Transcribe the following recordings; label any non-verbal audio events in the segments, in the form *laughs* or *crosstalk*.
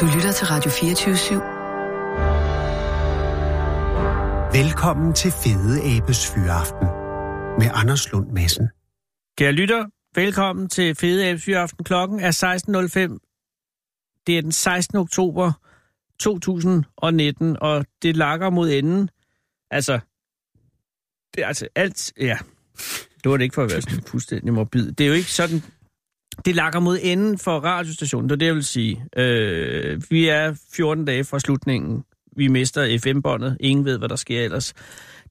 Du lytter til Radio 24 /7. Velkommen til Fede Abes Fyraften med Anders Lund Madsen. Kære lytter, velkommen til Fede Abes Fyraften. Klokken er 16.05. Det er den 16. oktober 2019, og det lakker mod enden. Altså, det er altså alt, ja, det var det ikke for at være sådan fuldstændig morbid. Det er jo ikke sådan, det lakker mod enden for radiostationen, det det, vil sige. Øh, vi er 14 dage fra slutningen. Vi mister FM-båndet. Ingen ved, hvad der sker ellers.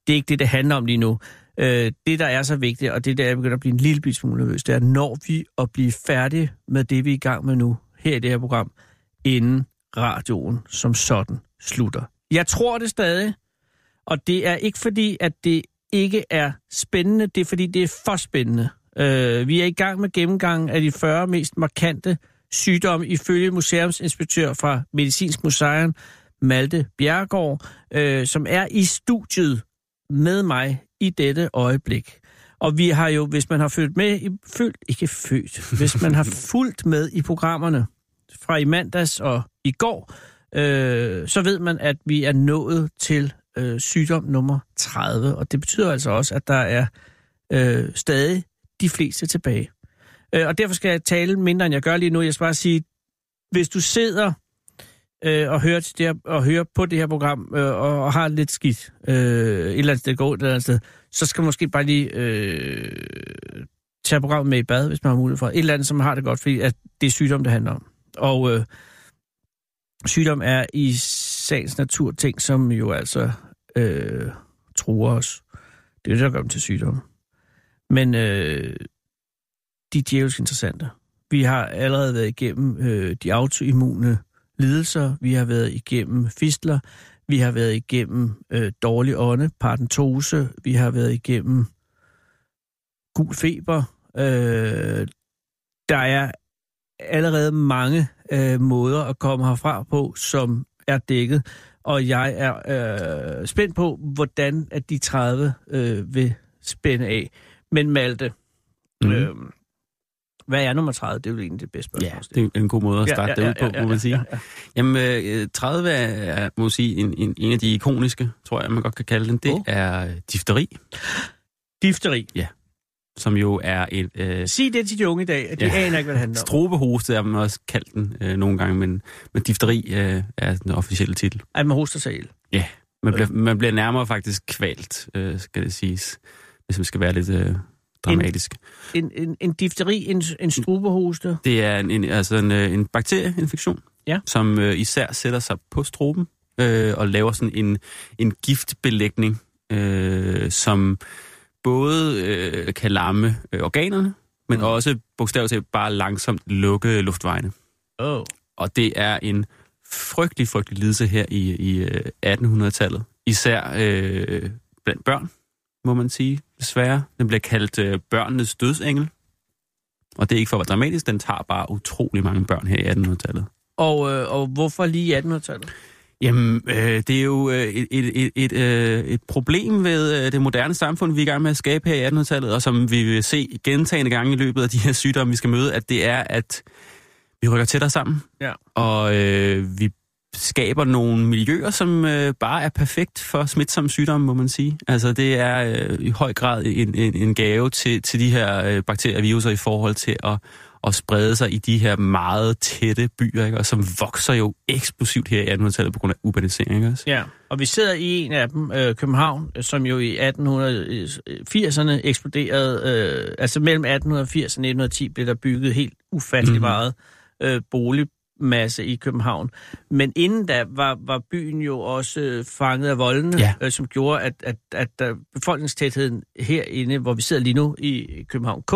Det er ikke det, det handler om lige nu. Øh, det, der er så vigtigt, og det der er begyndt at blive en lille smule nervøs, det er, når vi at blive færdige med det, vi er i gang med nu, her i det her program, inden radioen som sådan slutter. Jeg tror det stadig, og det er ikke fordi, at det ikke er spændende, det er fordi, det er for spændende. Øh, vi er i gang med gennemgang af de 40 mest markante sygdomme ifølge museumsinspektør fra Medicinsk Museum, Malte Bjergård, øh, som er i studiet med mig i dette øjeblik. Og vi har jo, hvis man har følt med, i, følt, ikke født, *laughs* hvis man har fulgt med i programmerne fra i mandags og i går, øh, så ved man, at vi er nået til øh, sygdom nummer 30. Og det betyder altså også, at der er øh, stadig de fleste tilbage. Øh, og derfor skal jeg tale mindre, end jeg gør lige nu. Jeg skal bare sige, hvis du sidder øh, og, hører til det her, og hører på det her program, øh, og, og har lidt skidt øh, et eller andet sted, går et eller andet sted, så skal man måske bare lige øh, tage programmet med i bad, hvis man har mulighed for. Et eller andet, som har det godt, fordi at det er sygdom, det handler om. Og øh, sygdom er i sagens natur ting, som jo altså øh, truer os. Det er det, der gør dem til sygdomme. Men øh, de er djævelsk interessante. Vi har allerede været igennem øh, de autoimmune lidelser, vi har været igennem fistler, vi har været igennem øh, dårlig ånde, parentose, vi har været igennem gul feber. Øh, der er allerede mange øh, måder at komme herfra på, som er dækket, og jeg er øh, spændt på, hvordan at de 30 øh, vil spænde af. Men Malte, mm. øh, hvad er nummer 30? Det er jo egentlig det bedste spørgsmål. Ja, det er en god måde at starte ja, ja, ja, ja, ja, på, må man sige. Ja, ja. Jamen, 30 øh, er, må sige, en, en, en af de ikoniske, tror jeg, man godt kan kalde den. Det oh. er difteri. Difteri? Ja. Som jo er et... Øh, Sig det til de unge i dag, at de ja, aner ikke, hvad det handler om. Strobehoste er man også kaldt den øh, nogle gange, men, men difteri øh, er den officielle titel. At man hoster sig Ja, man bliver, man bliver nærmere faktisk kvalt, øh, skal det siges, hvis man skal være lidt... Øh, dramatisk. En, en, en difteri, en, en strubehoste? Det er en, en, altså en, øh, en bakterieinfektion, ja. som øh, især sætter sig på struben øh, og laver sådan en, en giftbelægning, øh, som både øh, kan lamme øh, organerne, men mm. også bogstaveligt talt bare langsomt lukke luftvejene. Oh. Og det er en frygtelig, frygtelig lidelse her i, i 1800-tallet. Øh, især øh, blandt børn, må man sige, desværre. Den bliver kaldt øh, børnenes dødsengel. Og det er ikke for at være dramatisk, den tager bare utrolig mange børn her i 1800-tallet. Og, øh, og hvorfor lige 1800-tallet? Jamen, øh, det er jo øh, et, et, et, et, øh, et problem ved øh, det moderne samfund, vi er i gang med at skabe her i 1800-tallet, og som vi vil se gentagende gange i løbet af de her sygdomme, vi skal møde, at det er, at vi rykker tættere sammen, ja. og øh, vi skaber nogle miljøer, som øh, bare er perfekt for smitsomme sygdomme, må man sige. Altså det er øh, i høj grad en, en, en gave til, til de her øh, bakterier og viruser i forhold til at, at sprede sig i de her meget tætte byer, ikke? og som vokser jo eksplosivt her i 1800-tallet på grund af urbanisering. Ikke? Ja, og vi sidder i en af dem, øh, København, som jo i 1880'erne eksploderede, øh, altså mellem 1880 og 1910 blev der bygget helt ufattelig mm-hmm. meget øh, bolig masse i København. Men inden da var, var byen jo også øh, fanget af voldene, ja. øh, som gjorde, at, at, at, at befolkningstætheden herinde, hvor vi sidder lige nu i København K,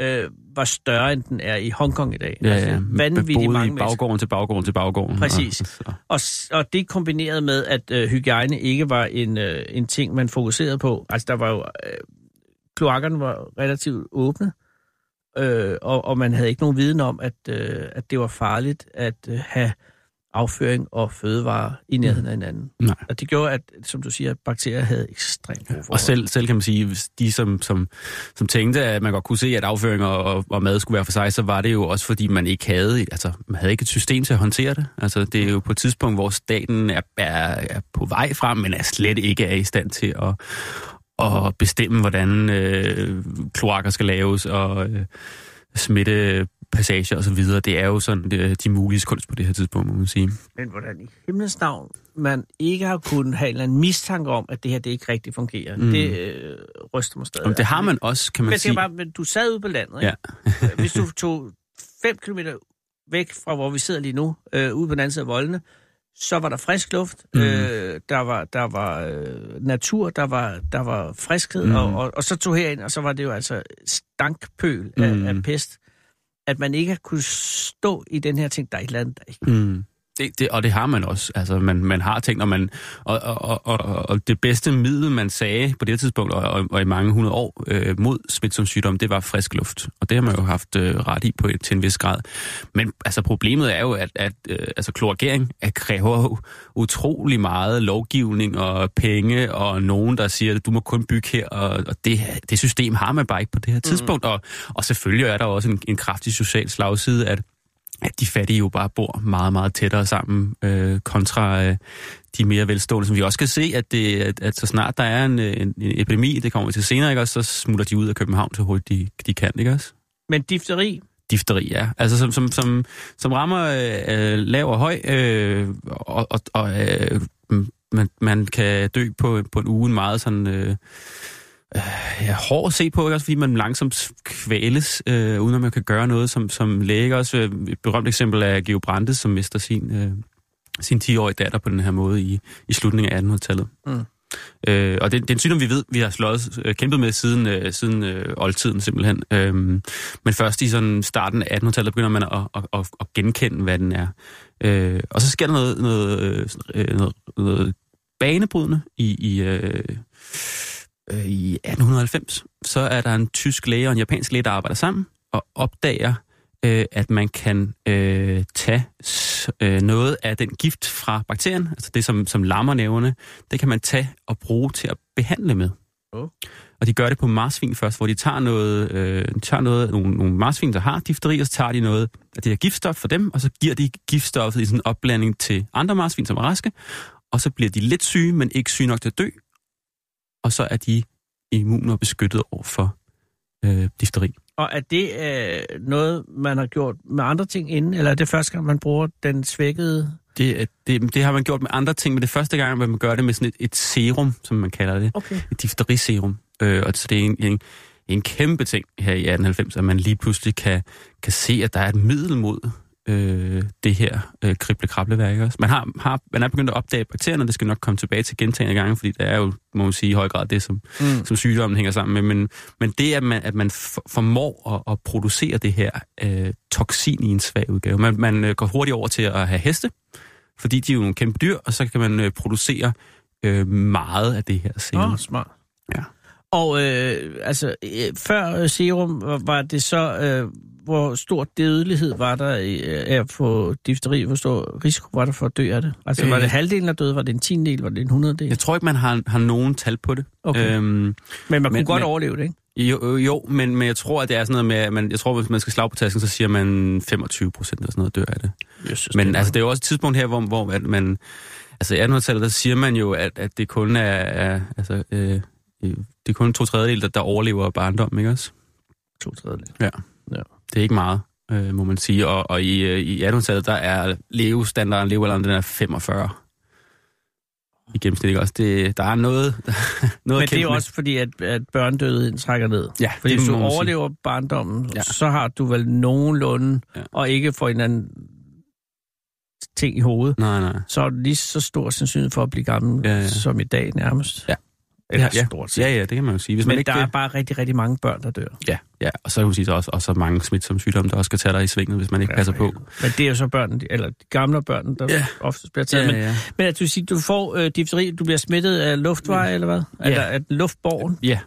øh, var større, end den er i Hongkong i dag. Ja, altså, ja. Vanvittigt mange i baggården til baggården til baggården. Præcis. *laughs* Og, og, og det kombineret med, at øh, hygiejne ikke var en, øh, en ting, man fokuserede på. Altså, der var jo... Øh, kloakkerne var relativt åbne øh, og, og man havde ikke nogen viden om, at, øh, at det var farligt at øh, have afføring og fødevarer i nærheden af hinanden. Nej. Og det gjorde, at, som du siger, at bakterier havde ekstremt gode forhold. Og selv, selv kan man sige, hvis de som, som, som tænkte, at man godt kunne se, at afføring og, og, og mad skulle være for sig, så var det jo også, fordi man ikke havde, altså, man havde ikke et system til at håndtere det. Altså, det er jo på et tidspunkt, hvor staten er, er, er på vej frem, men er slet ikke er i stand til at, at bestemme, hvordan øh, kloakker skal laves og øh, smitte passager og så videre. Det er jo sådan det, de mulige kunst på det her tidspunkt, må man sige. Men hvordan i himlens navn man ikke har kunnet have en mistanke om, at det her det ikke rigtig fungerer, Mm. det øh, ryster mig stadig. Om det har man også, kan man Men sige. bare, men du sad ude på landet, ikke? Ja. Hvis du tog 5 km væk fra, hvor vi sidder lige nu, øh, ude på den anden side af voldene, så var der frisk luft, Mm. øh, der var, der var øh, natur, der var, der var friskhed, Mm. og, og, og så tog herind, og så var det jo altså stankpøl af, Mm. af pest. At man ikke kunne stå i den her ting, der er et eller andet, der ikke... Mm. Det, det, og det har man også. Altså, man, man har tænkt, og, man, og, og, og, og det bedste middel, man sagde på det tidspunkt, og, og, og i mange hundrede år øh, mod smitsom sygdom, det var frisk luft. Og det har man jo haft øh, ret i på, til en vis grad. Men altså, problemet er jo, at, at øh, altså, kloakering er, kræver utrolig meget lovgivning og penge, og nogen, der siger, at du må kun bygge her, og, og det, det system har man bare ikke på det her tidspunkt. Og, og selvfølgelig er der også en, en kraftig social slagside, at at de fattige jo bare bor meget, meget tættere sammen øh, kontra øh, de mere velstående, som vi også kan se, at, det, at, at så snart der er en, en, en epidemi, det kommer vi til senere, ikke også, så smutter de ud af København så hurtigt de, de kan, ikke også? Men difteri, Difteri, ja. Altså som, som, som, som rammer øh, lav og høj, øh, og, og, og øh, man, man kan dø på, på en uge meget sådan... Øh, øh, ja, hård at se på, ikke? også fordi man langsomt kvæles, øh, uden at man kan gøre noget som, som læge. Også øh, et berømt eksempel er Geo Brandes, som mister sin, øh, sin 10-årige datter på den her måde i, i slutningen af 1800-tallet. Mm. Øh, og det, det er en sygdom, vi ved, vi har slået, øh, kæmpet med siden, øh, siden øh, oldtiden simpelthen. Øh, men først i sådan starten af 1800-tallet begynder man at, at, at, at genkende, hvad den er. Øh, og så sker der noget, noget, øh, noget, noget banebrydende i, i, øh, øh, i 1890. Så er der en tysk læge og en japansk læge, der arbejder sammen og opdager, øh, at man kan øh, tage øh, noget af den gift fra bakterien, altså det, som, som lammer næverne, det kan man tage og bruge til at behandle med. Oh. Og de gør det på marsvin først, hvor de tager noget, øh, de tager noget nogle, nogle marsvin, der har difteri, og så tager de noget af det her giftstof for dem, og så giver de giftstoffet i sådan en opblanding til andre marsvin, som er raske, og så bliver de lidt syge, men ikke syge nok til at dø, og så er de immune og beskyttet over for øh, difteri. og er det øh, noget, man har gjort med andre ting inden, eller er det første gang, man bruger den svækkede... Det, det, det har man gjort med andre ting, men det er første gang, hvor man gør det med sådan et, et serum, som man kalder det. Okay. Et difteriserum. Øh, og så det er en, en, en kæmpe ting her i 1890, at man lige pludselig kan, kan se, at der er et middel mod øh, det her øh, krible-krableværk også. Man, har, har, man er begyndt at opdage bakterierne, det skal nok komme tilbage til gentagende gange, fordi det er jo, må man sige, i høj grad det, som, Mm. som sygdommen hænger sammen med. Men, men det, at man, at man for- formår at, at producere det her øh, toksin i en svag udgave. Man, man øh, går hurtigt over til at have heste, fordi de er jo nogle kæmpe dyr, og så kan man øh, producere øh, meget af det her serum. Åh, oh, smart. Ja. Og øh, altså, øh, før øh, serum, var- var det så, øh, hvor stor dødelighed var der øh, få difteri? Hvor stor risiko var der for at dø af det? Altså, var Øh. det halvdelen af døde? Var det en tiendel? Var det en hundreddel? Jeg tror ikke, man har, har nogen tal på det. Okay. Øhm, men man kunne men- godt men- overleve det, ikke? jo, jo, men, men jeg tror, at det er sådan noget med, at man, jeg tror, hvis man skal slag på tasken, så siger man 25 procent eller sådan noget dør af det. Jesus, Men altså, det er jo også et tidspunkt her, hvor, hvor at man... Altså i 1800-tallet, der siger man jo, at, at det kun er... er altså, øh, øh, det er kun to tredjedel, der, der overlever barndom, ikke også? to tredjedel. Det er ikke meget, øh, må man sige. Og, og i, øh, i 1800-tallet, der er levestandarden, levealderen, den er 45 i gennemsnit, ikke også? Det, der er noget, *laughs* noget Men det er jo også fordi, at, at børnedødeligheden trækker ned. Ja, Fordi hvis du man sige. overlever barndommen, Ja. ja. så har du vel nogenlunde, Ja. ja. og ikke får en anden ting i hovedet, Nej, nej. så er det lige så stor sandsynlighed for at blive gammel, Ja, ja, ja. ja. som i dag nærmest. Ja. Eller ja, stort set. Ja, ja, det kan man jo sige. Hvis man Men ikke, der er bare rigtig, rigtig mange børn, der dør. Ja, ja, og så kan man sige, der er også, også mange smitsomme sygdomme, der også skal tage dig i svinget, hvis man ikke passer på. Men det er jo så børn, eller de gamle børn, der Ja. ja. oftest bliver taget. Ja, men, ja. men at du siger, du får øh, difteri, du bliver smittet af luftveje, eller hvad? Ja. Eller af luftborgen. ja,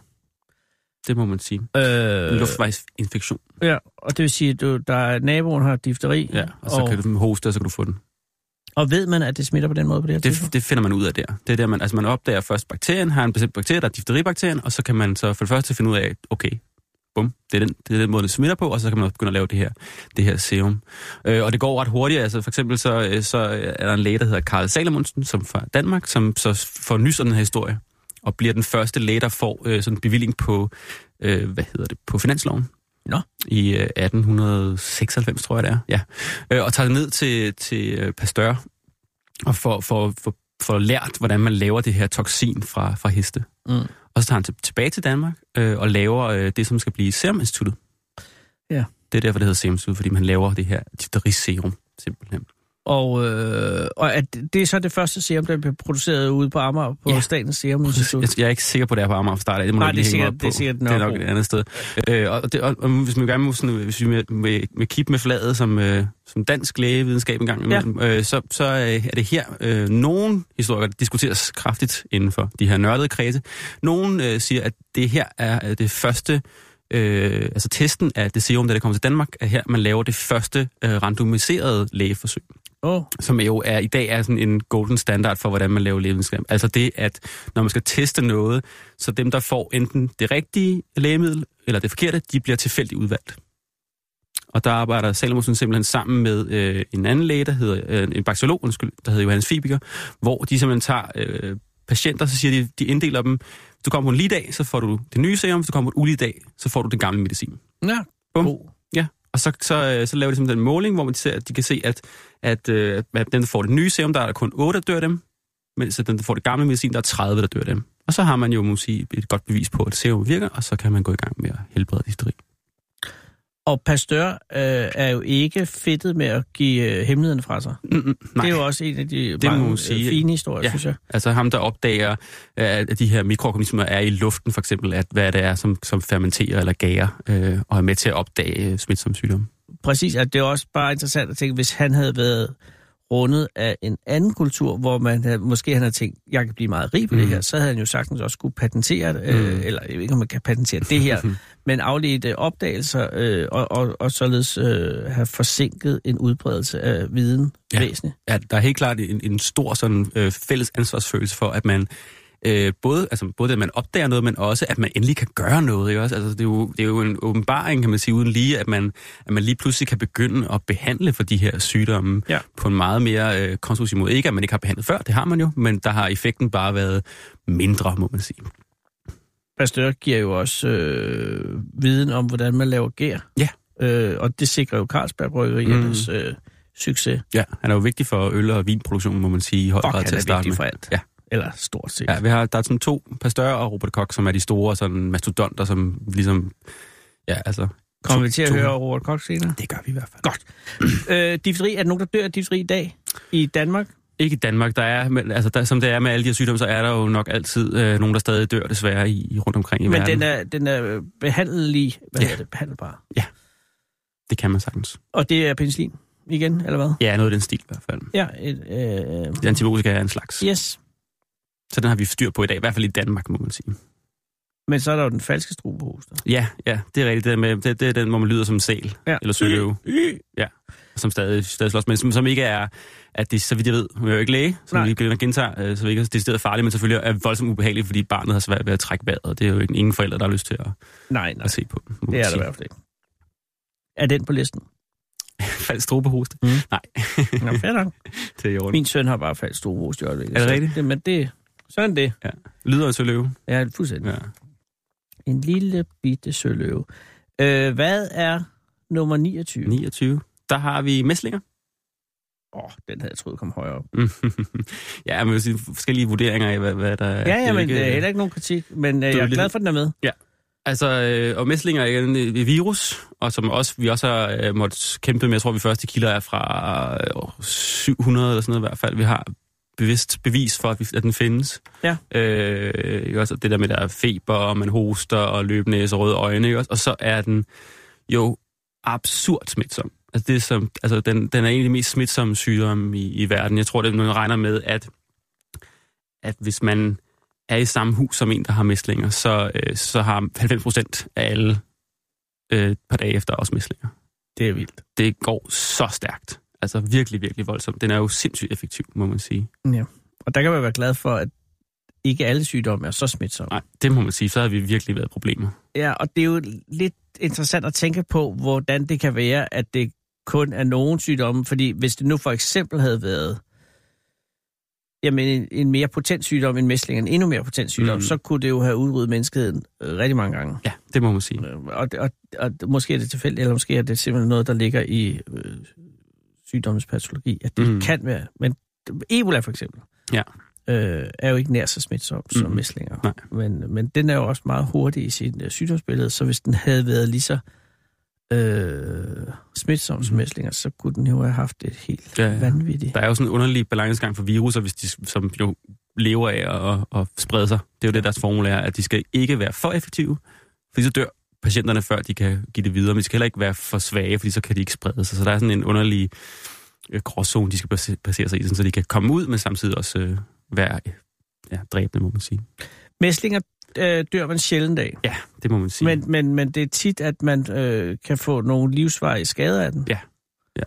det må man sige. Øh, En luftvejsinfektion. Ja, og det vil sige, at du, der er, naboen har difteri. Ja, og så og... kan du hoste, og så kan du få den. Og ved man, at det smitter på den måde på det her tidspunkt? Det, det finder man ud af der. Det er der, man, altså man opdager først bakterien, har en bestemt bakterie, der er difteribakterien, og så kan man så for det første finde ud af, okay, bum, det er den, det er den måde, det smitter på, og så kan man begynde at lave det her, det her serum. Øh, og det går ret hurtigt, altså for eksempel så, øh, så er der en læge, der hedder Karl Salomonsen, som fra Danmark, som så får nys om den her historie, og bliver den første læge, der får øh, sådan en bevilling på, øh, hvad hedder det, på finansloven. Nå. I øh, 1896, tror jeg det er. Ja. Øh, og tager det ned til, til øh, Pasteur, og får, får, får, får lært, hvordan man laver det her toxin fra, fra heste. Mm. Og så tager han til, tilbage til Danmark øh, og laver øh, det, som skal blive Serum Instituttet. Ja. Det er derfor, det hedder Serum Instituttet, fordi man laver det her difteriserum, simpelthen. Og, øh, og at det er så det første serum, der bliver produceret ude på Amager på Ja. Statens Serum Institut. Jeg, jeg er ikke sikker på, det er på Amager start af. Det må Nej, det er sikkert- det er sikkert det er nok et andet sted. Øh, og, det, og, og, hvis man gerne må, sådan, hvis vi med, med, med kip med flaget som, øh, som dansk lægevidenskab en gang imellem, ja. øh, så, så øh, er det her øh, nogle historier, der diskuteres kraftigt inden for de her nørdede kredse. Nogle øh, siger, at det her er øh, det første Øh, altså testen af det serum, da det kommer til Danmark, er her, man laver det første øh, randomiserede lægeforsøg Oh, som jo er i dag er sådan en golden standard for, hvordan man laver lægevidenskab. Altså det, at når man skal teste noget, så dem, der får enten det rigtige lægemiddel eller det forkerte, de bliver tilfældigt udvalgt. Og der arbejder Salomonsen simpelthen sammen med øh, en anden læge, der hedder, øh, en bakteriolog, undskyld, der hedder Johannes Fibiger, hvor de simpelthen tager øh, patienter, så siger de, de inddeler dem, hvis du kommer på en lige dag, så får du det nye serum, hvis du kommer på en ulige dag, så får du den gamle medicin. ja. Bum. God. Ja, og så, så, øh, så laver de simpelthen en måling, hvor man ser, at de kan se, at, at, øh, at den, der får det nye serum, der er der kun 8, der dør dem, mens at den, der får det gamle medicin, der er 30, der dør dem. Og så har man jo, måske et godt bevis på, at serum virker, og så kan man gå i gang med at helbrede difteri. Og Pasteur øh, er jo ikke fedtet med at give øh, hemmeligheden fra sig. Mm, nej, Det er jo også en af de må mange man øh, sige. fine historier, Ja. synes jeg. altså ham, der opdager, øh, at de her mikroorganismer er i luften, for eksempel, at hvad det er, som, som fermenterer eller gærer, øh, og er med til at opdage øh, smitsomme sygdomme. Præcis, at det er også bare interessant at tænke, hvis han havde været rundet af en anden kultur, hvor man måske han havde tænkt, jeg kan blive meget rig på mm. det her, så havde han jo sagtens også skulle patentere, øh, Mhm. eller jeg ved ikke, om man kan patentere det her, *laughs* men afledte opdagelser, øh, og, og, og således øh, have forsinket en udbredelse af viden ja. væsentligt. Ja, der er helt klart en, en stor sådan, øh, fælles ansvarsfølelse for, at man øh, både, altså, både at man opdager noget, men også at man endelig kan gøre noget. Ikke også? Altså, det, er jo, det er jo en åbenbaring, kan man sige, uden lige, at man, at man lige pludselig kan begynde at behandle for de her sygdomme Ja. på en meget mere øh, konstruktiv måde. Ikke at man ikke har behandlet før, det har man jo, men der har effekten bare været mindre, må man sige. Pasteur giver jo også øh, viden om, hvordan man laver gær. Ja. Øh, og det sikrer jo Carlsberg Bryggeriernes mm. øh, succes. Ja, han er jo vigtig for øl- og vinproduktion, må man sige, i høj grad til at starte vigtig med. for alt. Ja. Eller stort set. Ja, vi har, der er sådan to, Pasteur og Robert Koch, som er de store sådan mastodonter, som ligesom, ja, altså... Kommer vi til at to- høre Robert Koch senere? Det gør vi i hvert fald. Godt. *clears throat* Øh, difteri, er der nogen, der dør af difteri i dag i Danmark? Ikke i Danmark. Der er, men, altså, der, som det er med alle de her sygdomme, så er der jo nok altid øh, nogen, der stadig dør desværre i, i rundt omkring i Men verden. den er, den er behandlelig, hvad Ja. ja. hedder det, behandelbar. Det kan man sagtens. Og det er penicillin igen, eller hvad? Ja, noget af den stil i hvert fald. Ja, et, øh, Det antibiotika er en slags. yes. Så den har vi styr på i dag, i hvert fald i Danmark, må man sige. Men så er der jo den falske strubehoster. Ja, ja, det er rigtigt. Det med, det, det er den, hvor man lyder som en sæl Ja. eller søløve, som stadig, stadig slås, men som, som ikke er, at det, så vidt jeg ved, hun er jo ikke læge, Nej. vi bliver gentager, øh, så vi ikke er decideret farligt, men selvfølgelig er voldsomt ubehageligt, fordi barnet har svært ved at trække vejret, og det er jo ikke- ingen forældre, der har lyst til at, Nej, nej, at se på. det er der i hvert fald ikke. Er den på listen? *laughs* Falsk strobehoste? Mm. Nej, Nå, *laughs* det orden. Min søn har bare falsk strubehoster i øjeblikket. Er det rigtigt? Det, men det, sådan det. Lyder af søløve. Ja, fuldstændig. Ja. En lille bitte søløve. Øh, hvad er nummer 29? 29. Der har vi mæslinger. Åh, oh, den havde jeg troet kom højere op. *laughs* ja, men sige, forskellige vurderinger af, hvad, hvad der er. Ja, ja, men det er heller ikke nogen kritik, men øh, jeg er lidt- glad for, at den er med. Altså, øh, og mæslinger er en øh, virus, og som også, vi også har øh, måttet kæmpe med. Jeg tror, vi første kilder er fra øh, 700 eller sådan noget i hvert fald. Vi har bevidst bevis for, at, at den findes. Ja. Øh, ikke også det der med, der er feber, og man hoster, og løbnæse og røde øjne. Ikke også? Og så er den jo absurd smitsom. Altså, det er som, altså den, den er en af de mest smitsomme sygdomme i, i verden. Jeg tror, det er man regner med, at, at hvis man er i samme hus som en, der har mæslinger, så, øh, så har 90 procent af alle øh, par dage efter også mæslinger. Det er vildt. Det går så stærkt. Altså virkelig, virkelig voldsom. Den er jo sindssygt effektiv, må man sige. Ja. Og der kan man være glad for, at ikke alle sygdomme er så smitsomme. Nej, det må man sige. Så har vi virkelig været problemer. Ja, og det er jo lidt interessant at tænke på, hvordan det kan være, at det kun er nogen sygdomme. Fordi hvis det nu for eksempel havde været jamen, en, en mere potent sygdom end mæsling, en endnu mere potent sygdom, Mm. så kunne det jo have udryddet menneskeheden øh, rigtig mange gange. Ja, det må man sige. Øh, Og, og, og måske er det tilfældigt, eller måske er det simpelthen noget, der ligger i øh, sygdommens patologi, at det Mm. kan være. Men Ebola for eksempel, Ja. øh, er jo ikke nær så smitsom som Mm. mæslinger. Nej. Men, men den er jo også meget hurtig i sit øh, sygdomsbillede, så hvis den havde været lige så øh, smitsom som Mm. mæslinger, så kunne den jo have haft et helt Ja, ja, vanvittigt. Der er jo sådan en underlig balancegang for viruser, hvis de, som jo lever af at, at sprede sig. Det er jo det, deres formule er, at de skal ikke være for effektive, fordi så dør patienterne, før de kan give det videre, men de skal heller ikke være for svage, fordi så kan de ikke sprede sig. Så der er sådan en underlig øh, gråzone, de skal basere sig i, sådan, så de kan komme ud, men samtidig også øh, være ja, dræbende, må man sige. Mæslinger øh, dør man sjældent af, Ja, det må man sige. men, men, men det er tit, at man øh, kan få nogle livsvarige skader af den. Ja. Ja.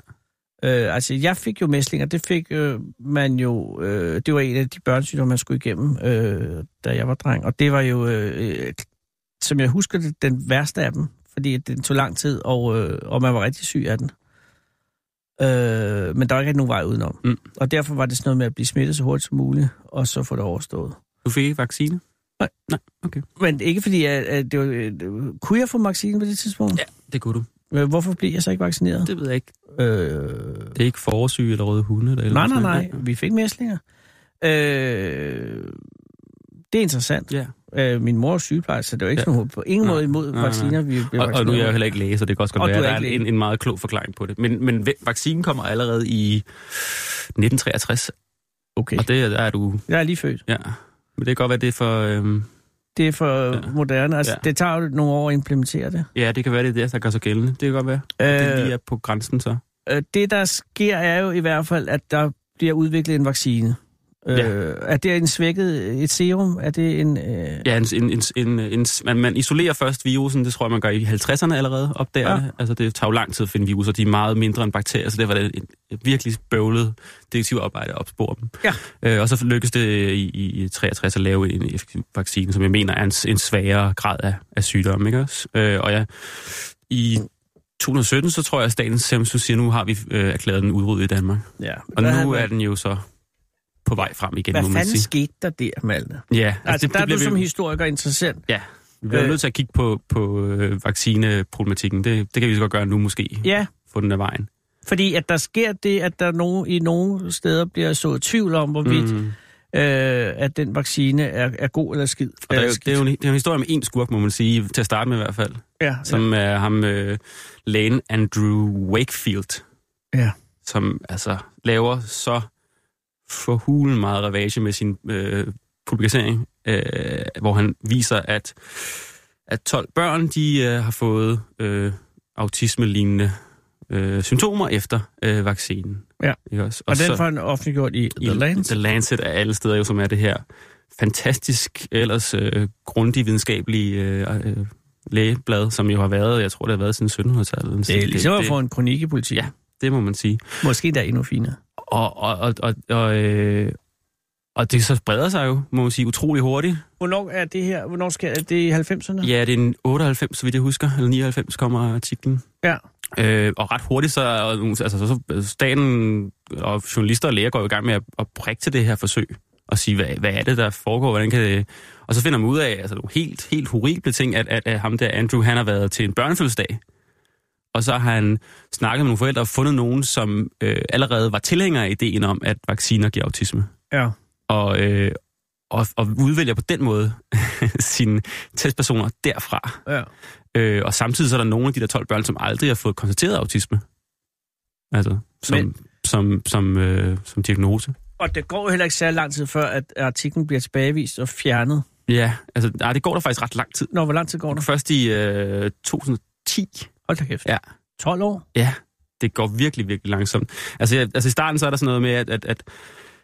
Øh, altså, jeg fik jo mæslinger, det fik øh, man jo, øh, det var en af de børnesygdomme, man skulle igennem, øh, da jeg var dreng, og det var jo, øh, som jeg husker det, den værste af dem, fordi det tog lang tid, og, øh, og man var rigtig syg af den. Øh, men der var ikke nogen vej udenom. Mm. Og derfor var det sådan noget med at blive smittet så hurtigt som muligt, og så få det overstået. Du fik ikke vaccine? Nej. Nej, okay. Men ikke fordi, at, at det var, øh, kunne jeg få vaccinen på det tidspunkt? Ja, det kunne du. Øh, Hvorfor blev jeg så ikke vaccineret? Det ved jeg ikke. Øh, Det er ikke forsyge eller røde hunde? Eller nej, nej, nej. Vi fik mæslinger. Øh, det er interessant. Ja. Øh, min mor er sygeplejerske, så det var ikke Ja. sådan, på ingen måde imod Nej, vacciner, vi Og, og nu er jeg jo heller ikke læge, så det kan også godt Og være, at er der er en, en meget klog forklaring på det. Men, men vaccinen kommer allerede i 1963, Okay, og det er- der er du... jeg er lige født. Ja. Men det kan godt være, det er for... Øhm, Det er for Ja. moderne. Altså, ja. Det tager jo nogle år at implementere det. ja, det kan være, det er det, der gør sig gældende. Det kan godt være. Øh, det lige er på grænsen så. øh, det, der sker, er jo i hvert fald, at der bliver udviklet en vaccine. Øh, Ja. Er det en svækket et serum? Er det en... Øh... Ja, en, en, en, en, en, man, man isolerer først virusen, det tror jeg, man gør i 50'erne allerede, opdager Ja. det. Altså, det tager jo lang tid at finde viruser, de er meget mindre end bakterier, så det var det et, et virkelig bøvlet detektivarbejde at opspore dem. Ja. Øh, og så lykkedes det i, i 63 at lave en effektiv vaccine, som jeg mener er en, en svagere grad af, af sygdom, ikke også? Øh, og ja, i 2017, så tror jeg, at Statens Serum Institut siger, nu har vi øh, erklæret den udryddet i Danmark. Ja. Og nu er den jo så på vej frem igen, Hvad må man fanden sige. skete der der, Malte? Ja, Altså, der er du vi- som historiker interessant. Ja, vi bliver Øh. nødt til at kigge på, på øh, vaccineproblematikken. Det, det kan vi så godt gøre nu måske. Ja, Få den af vejen. fordi at der sker det, at der nogen, i nogle steder bliver så tvivl om, hvorvidt mm. Øh, at den vaccine er, er god eller skid. Og der er, jo, det, er jo en, det er jo en historie med en skurk, må man sige, til at starte med i hvert fald. Ja, Som er ham, øh, lægen Andrew Wakefield. Ja. Som altså laver så forhulen meget ravage med sin øh, publikation, øh, hvor han viser, at, at 12 børn, de øh, har fået øh, autisme-lignende øh, symptomer efter øh, vaccinen. Ja. Ikke også? og, og den får han offentliggjort i The Lancet. The Lancet er alle steder jo, som er det her fantastisk, ellers øh, grundig videnskabelige øh, øh, lægeblad, som jo har været, jeg tror, det har været siden 1700-tallet. Det er ligesom at det, få en kronik i politik. Ja. det må man sige. Måske der er endnu finere. Og, og, og, og, og, øh, og det så spreder sig jo, må man sige, utrolig hurtigt. Hvornår er det her? Hvornår skal er det i 90'erne? Ja, det er en 98, så vidt jeg husker, eller 99 kommer artiklen. Ja. Øh, og ret hurtigt så, altså, så, så staten og journalister og læger går i gang med at, at prikke til det her forsøg og sige, hvad, hvad er det, der foregår, hvordan kan det... Og så finder man ud af altså, nogle helt, helt horrible ting, at, at, at ham der, Andrew, han har været til en børnefødselsdag. Og så har han snakket med nogle forældre og fundet nogen, som øh, allerede var tilhængere af ideen om, at vacciner giver autisme. Ja. Og, øh, og, og udvælger på den måde *laughs* sine testpersoner derfra. ja. Øh, og samtidig så er der nogle af de der 12 børn, som aldrig har fået konstateret autisme. Altså, som, Men- som, som, øh, som diagnose. Og det går jo heller ikke særlig lang tid før, at artiklen bliver tilbagevist og fjernet. Ja, altså, nej, det går der faktisk ret lang tid. Nå, hvor lang tid går der? Først i øh, 2010. Hold da kæft. Ja. 12 år? Ja, det går virkelig, virkelig langsomt. Altså, jeg, altså i starten så er der sådan noget med, at, at, at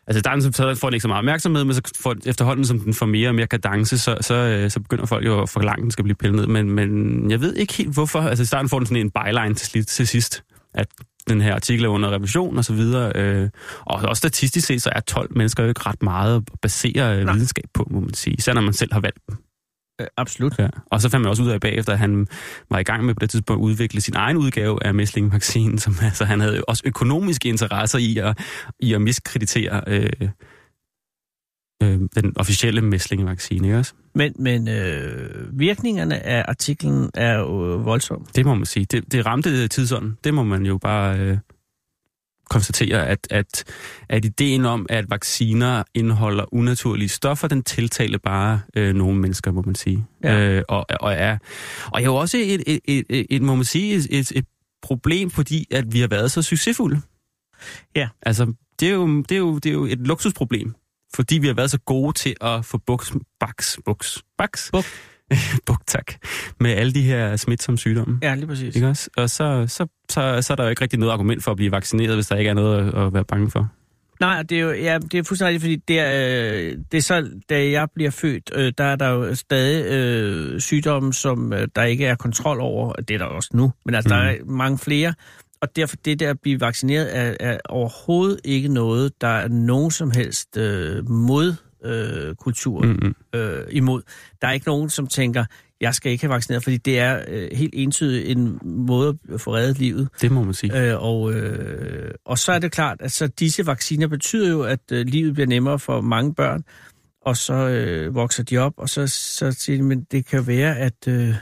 Altså i starten så får den ikke så meget opmærksomhed, men så får, efterhånden, som den får mere og mere kadence, så, så, øh, så begynder folk jo at forlange, at den skal blive pillet ned. Men, men jeg ved ikke helt hvorfor. Altså i starten får den sådan en byline til, til sidst, at den her artikel er under revision og så videre. Øh, og også statistisk set, så er 12 mennesker jo ikke ret meget at basere øh, Nej. videnskab på, må man sige. Især når man selv har valgt dem. Øh, absolut. Ja. Og så fandt man også ud af bagefter, at han var i gang med på det tidspunkt at udvikle sin egen udgave af Mæsling-vaccinen, som altså, han havde også økonomiske interesser i at, i at miskreditere øh, øh, den officielle Mæsling-vaccine, ikke også? Men, men øh, virkningerne af artiklen er jo voldsomme. Det må man sige. Det, det ramte tidsånden. Det må man jo bare øh, konstatere, at, at, at ideen om, at vacciner indeholder unaturlige stoffer, den tiltaler bare øh, nogle mennesker, må man sige. Ja. Øh, og, og, er, og er jo også et, et, et, et, et må man sige, et, et, et problem, fordi at vi har været så succesfulde. Ja. Altså, det er jo, det er jo, det er jo et luksusproblem, fordi vi har været så gode til at få buks, baks, buks, baks, Buk. *laughs* buk, tak, med alle de her smitsomme sygdomme. Ja, lige præcis. Ikke også? Og så, så, så, så er der jo ikke rigtig noget argument for at blive vaccineret, hvis der ikke er noget at, at være bange for. Nej, det er jo ja, det er fuldstændig fordi det er, øh, det er så, da jeg bliver født, øh, der er der jo stadig øh, sygdomme, som øh, der ikke er kontrol over. Det er der også nu, men altså, mm. der er mange flere. Og derfor det der at blive vaccineret er, er overhovedet ikke noget, der er nogen som helst øh, mod øh, kultur Mm-hmm. øh, imod. Der er ikke nogen, som tænker, jeg skal ikke have vaccineret, fordi det er øh, helt entydigt en måde at få reddet livet. Det må man sige. Øh, og, øh, og så er det klart, at så disse vacciner betyder jo, at øh, livet bliver nemmere for mange børn, og så øh, vokser de op, og så, så siger de, men det kan være, at, øh,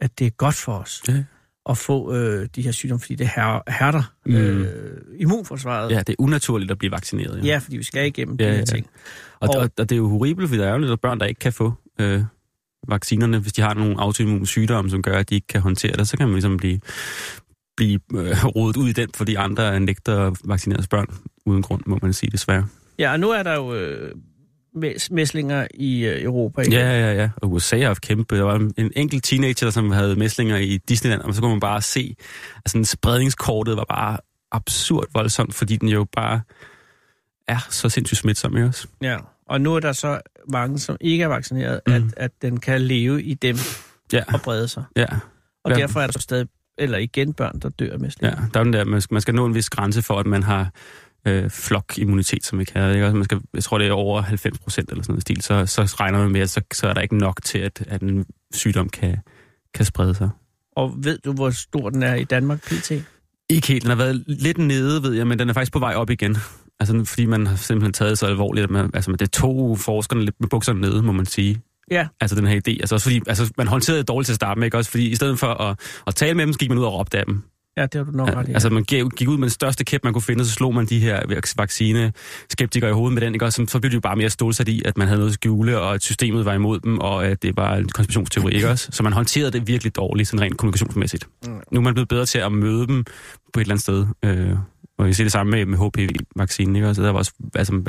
at det er godt for os Ja. at få øh, de her sygdomme, fordi det her, hærder Mm. øh, immunforsvaret. Ja, det er unaturligt at blive vaccineret. ja, fordi vi skal igennem Ja, de her ja. ting. Og, Og- og, og det er jo horribelt, fordi der er jo lidt børn, der ikke kan få øh, vaccinerne, hvis de har nogle autoimmune sygdomme, som gør, at de ikke kan håndtere det. Så kan man ligesom blive, blive øh, rodet ud i den, fordi andre nægter at vaccinere børn uden grund, må man sige desværre. Ja, og nu er der jo øh, mæs- mæslinger i øh, Europa. igen. Ja, ja, ja. Og USA har haft kæmpe. Der var en, en enkelt teenager, som havde mæslinger i Disneyland, og så kunne man bare se, sådan spredningskortet var bare absurd voldsomt, fordi den jo bare er så sindssygt smitsom, ikke også? ja. Og nu er der så mange, som ikke er vaccineret, Mhm. at, at den kan leve i dem Ja, og brede sig. ja. Og Ja. derfor er der stadig, eller igen børn, der dør af Ja, der er den der, man skal, man skal nå en vis grænse for, at man har øh, flokimmunitet, som vi kalder det. Ikke? Altså, man skal, jeg tror, det er over 90 procent eller sådan noget stil, så, så regner man med, at så, så er der ikke nok til, at, at en sygdom kan, kan sprede sig. Og ved du, hvor stor den er i Danmark pt? Ikke helt. Den har været lidt nede, ved jeg, men den er faktisk på vej op igen. Altså, fordi man har simpelthen taget det så alvorligt, at man, altså, det tog forskerne lidt med bukserne nede, må man sige. Ja. Altså den her idé. Altså også fordi, altså man håndterede det dårligt til at starte med, ikke? Også fordi i stedet for at, at tale med dem, så gik man ud og råbte af dem. Ja, det har du nok ret i. Altså man gik gik ud med den største kæp, man kunne finde, og så slog man de her vaccine-skeptikere i hovedet med den, ikke? Og så, så blev de jo bare mere stålsat i, at man havde noget at skjule, og at systemet var imod dem, og at det var en konspirationsteori, ikke også? Så man håndterede det virkelig dårligt, sådan rent kommunikationsmæssigt. Mm. Nu er man blevet bedre til at møde dem på et eller andet sted. Øh, og jeg ser det samme med, med HPV-vaccinen, ikke også? Der var også, altså,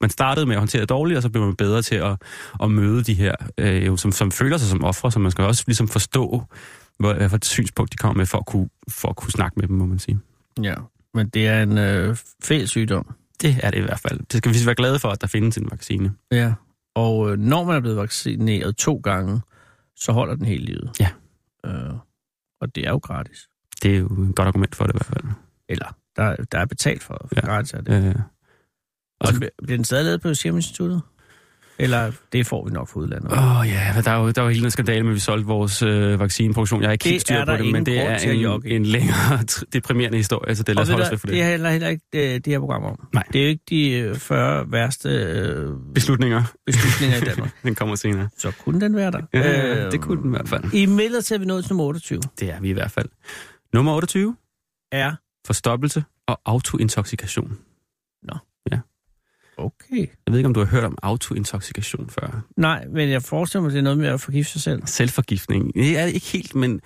man startede med at håndtere det dårligt, og så blev man bedre til at, at møde de her, øh, som, som føler sig som ofre, så man skal også ligesom forstå, hvor, hvad for et synspunkt de kommer med, for at, kunne, for at kunne snakke med dem, må man sige. Ja, men det er en øh, fæl sygdom. Det er det i hvert fald. Det skal vi være glade for, at der findes en vaccine. Ja. Og øh, når man er blevet vaccineret to gange, så holder den hele livet. Ja. Øh, og det er jo gratis. Det er jo et godt argument for det i hvert fald. Eller, der, der er betalt for, for Ja. gratis af det. Øh, Og så bliver den stadig lavet på Serum Instituttet? Eller det får vi nok fra udlandet? Åh oh, ja, der er jo, der er jo hele den skandale med, at vi solgte vores øh, vaccineproduktion. Jeg har ikke helt styr på der det, men det er en, en længere *laughs* deprimerende historie, så det og os holde os for det det. er heller, ikke det, det her program om. Nej. Det er jo ikke de øh, 40 værste øh, Beslutninger, beslutninger i *laughs* Danmark. den kommer senere. Så kunne den være der. Ja, det kunne den i hvert fald. I midlertid er vi nået til nummer 28. Det er vi i hvert fald. Nummer 28, Er forstoppelse og autointoxikation. okay. Jeg ved ikke, om du har hørt om autointoxikation før. Nej, men jeg forestiller mig, det er noget med at forgifte sig selv. Selvforgiftning. Det er det ikke helt, men,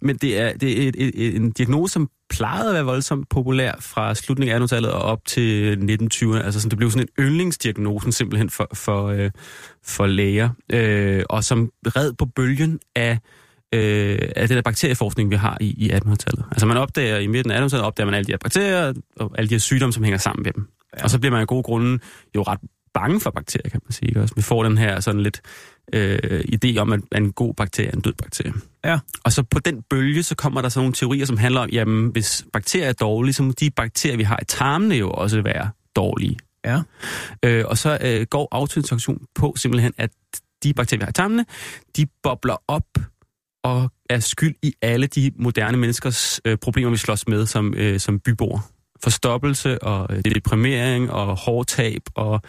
men det er, det er et, et, et, en diagnose, som plejede at være voldsomt populær fra slutningen af 1800-tallet og op til 1920'erne. Altså sådan, det blev sådan en yndlingsdiagnosen simpelthen for, for, øh, for læger, øh, og som red på bølgen af øh, af den der bakterieforskning, vi har i, i 1800-tallet. Altså man opdager i midten af 1800-tallet, opdager man alle de her bakterier og alle de her sygdomme, som hænger sammen med dem. Ja. Og så bliver man af gode grunde jo ret bange for bakterier, kan man sige. Også vi får den her sådan lidt øh, idé om, at en god bakterie er en død bakterie. Ja. Og så på den bølge, så kommer der sådan nogle teorier, som handler om, jamen hvis bakterier er dårlige, så må de bakterier, vi har i tarmene jo også være dårlige. Ja. Øh, og så øh, går autoinstruktion på simpelthen, at de bakterier, vi har i tarmene, de bobler op og er skyld i alle de moderne menneskers øh, problemer, vi slås med som, øh, som byboere. Forstoppelse og øh, deprimering og hårdtab og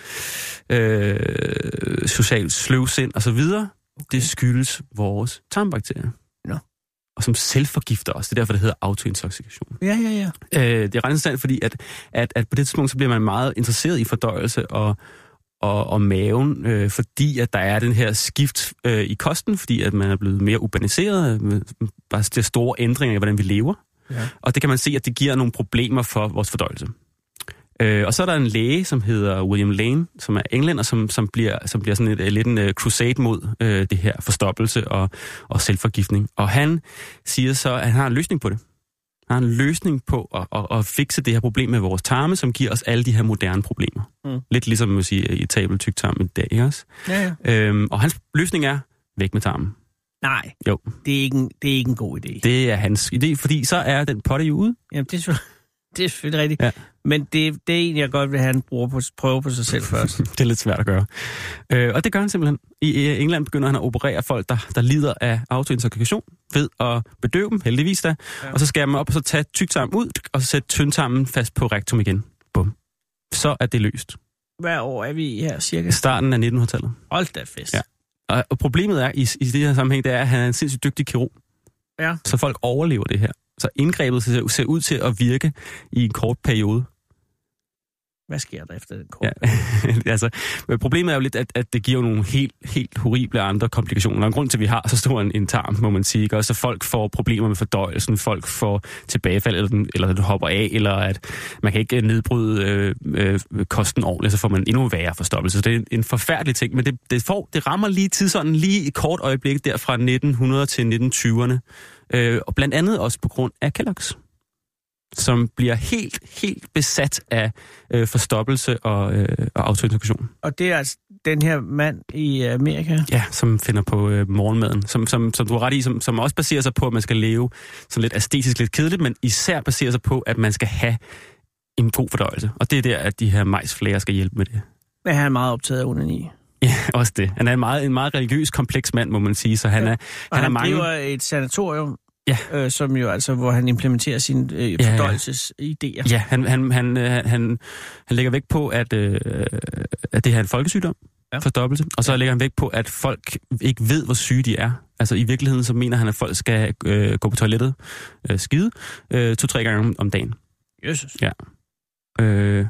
øh, social sløvsind osv. Okay. Det skyldes vores tarmbakterier. Nå. Og som selvforgifter os. Det er derfor, det hedder autointoxikation. Ja, ja, ja. Øh, det er ret interessant, fordi at, at, at på det tidspunkt, så bliver man meget interesseret i fordøjelse og, og, og maven, øh, fordi at der er den her skift øh, i kosten, fordi at man er blevet mere urbaniseret, med, bare det store ændringer i, hvordan vi lever. Ja. Og det kan man se, at det giver nogle problemer for vores fordøjelse. Øh, og så er der en læge, som hedder William Lane, som er englænder, som, som, bliver, som bliver sådan et, øh, lidt en uh, crusade mod øh, det her forstoppelse og, og selvforgiftning. Og han siger så, at han har en løsning på det. Har en løsning på at, at, at fikse det her problem med vores tarme, som giver os alle de her moderne problemer. Mm. Lidt ligesom man sige, i tabel tyk tarm i dag, ikke også? Ja, ja. Øhm, og hans løsning er, væk med tarmen. Nej, Jo, det er, ikke en, det er ikke en god idé. Det... er hans idé, fordi så er den potte jo ude. Jamen, det er, *laughs* det er selvfølgelig rigtigt. Ja. Men det, det er en, jeg godt vil have, han bruger på, prøve på sig selv først. *laughs* Det er lidt svært at gøre. Øh, og det gør han simpelthen. I øh, England begynder han at operere folk, der, der lider af autointoxikation, ved at bedøve dem, heldigvis da. Ja. Og så skærer man op, og så tage tyktarmen ud, og så sætte tyndtarmen fast på rektum igen. Bum. Så er det løst. Hvad år er vi i her, cirka? Starten af 1900-tallet. Hold da fest. Ja. Og, og problemet er i, i det her sammenhæng, det er, at han er en sindssygt dygtig kirurg. Ja. Så folk overlever det her. Så indgrebet ser, ser ud til at virke i en kort periode. Hvad sker der efter den kort? Ja. *laughs* altså, men problemet er jo lidt, at, at det giver nogle helt, helt horrible andre komplikationer. Og en grund til, at vi har så stor en, en tarm, må man sige. Ikke? Også at folk får problemer med fordøjelsen, folk får tilbagefald, eller, den, eller den hopper af, eller at man kan ikke nedbryde øh, øh, kosten ordentligt, så får man endnu værre forstoppelse. Så det er en, en forfærdelig ting, men det, det, får, det rammer lige tidsånden, lige et kort øjeblik der fra 1900 til 1920'erne. Øh, og blandt andet også på grund af Kellogg's som bliver helt, helt besat af øh, forstoppelse og, øh, og autointoxikation. Og det er altså den her mand i Amerika? Ja, som finder på øh, morgenmaden, som, som, som du har ret i, som, som også baserer sig på, at man skal leve sådan lidt æstetisk, lidt kedeligt, men især baserer sig på, at man skal have en god fordøjelse. Og det er der, at de her majsflager skal hjælpe med det. Men han er meget optaget af onani. Ja, også det. Han er en meget, en meget religiøs, kompleks mand, må man sige, så han Ja. er, Og han han, er mange... driver et sanatorium, Ja. øh, som jo altså, hvor han implementerer sine øh, ja. fordøjelsesidéer. Ja, han, han, han, øh, han, han lægger vægt på, at, øh, at det her er en folkesygdom, Ja. ja. forstoppelse, og så ja. lægger han vægt på, at folk ikke ved, hvor syge de er. Altså i virkeligheden, så mener han, at folk skal øh, gå på toilettet, øh, skide, øh, to-tre gange om, dagen. Jesus. Øh,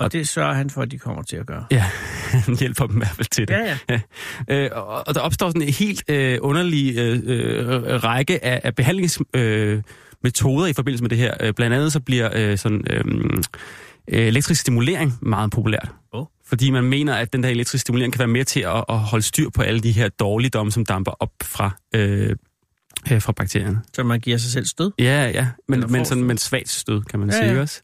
Og det sørger han for, at de kommer til at gøre. ja, *laughs* han hjælper dem i hvert fald til det. Ja, ja. Øh, og, og der opstår sådan en helt øh, underlig øh, øh, række af, af behandlingsmetoder øh, i forbindelse med det her. Øh, blandt andet så bliver øh, sådan, øh, øh, elektrisk stimulering meget populært. Åh. Fordi man mener, at den der elektriske stimulering kan være med til at, at holde styr på alle de her dårligdomme, som damper op fra, øh, øh, fra bakterierne. Så man giver sig selv stød. Ja, ja, men, men sådan med svagt stød, kan man Ja, ja, sige, ja. også?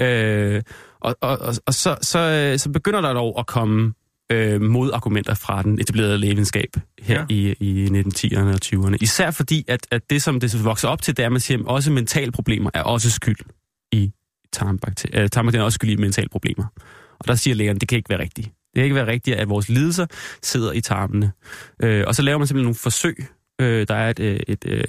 Øh, og og, og, og så, så, øh, så begynder der dog at komme øh, modargumenter fra den etablerede lægevidenskab her Ja. i, i 1910'erne og 20'erne. Især fordi, at, at det, som det vokser op til, det er, at man siger, at også mentale problemer er også skyld i tarmbakterier. Øh, tarmbakterier er også skyld i mentale problemer. Og der siger lægerne, det kan ikke være rigtigt. Det kan ikke være rigtigt, at vores lidelser sidder i tarmene. Øh, og så laver man simpelthen nogle forsøg. Øh, der er et, øh, et, øh,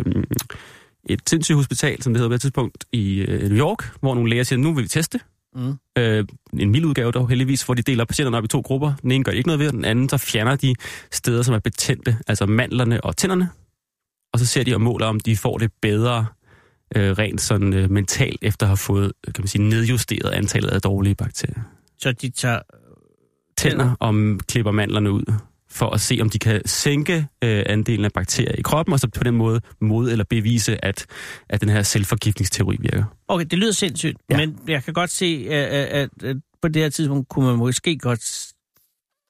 et sindssygt hospital, som det hedder på et tidspunkt, i øh, New York, hvor nogle læger siger, nu vil vi teste. Mm. Øh, en mild udgave dog heldigvis, hvor de deler patienterne op i to grupper. Den ene gør ikke noget ved, og den anden så fjerner de steder, som er betændte, altså mandlerne og tænderne. Og så ser de og måler, om de får det bedre øh, rent sådan øh, mentalt, efter at have fået kan man sige, nedjusteret antallet af dårlige bakterier. Så de tager... Tænder og klipper mandlerne ud, for at se, om de kan sænke øh, andelen af bakterier i kroppen, og så på den måde mod eller bevise, at, at den her selvforgiftningsteori virker. Okay, det lyder sindssygt, ja. Men jeg kan godt se, at, at, at på det her tidspunkt kunne man måske godt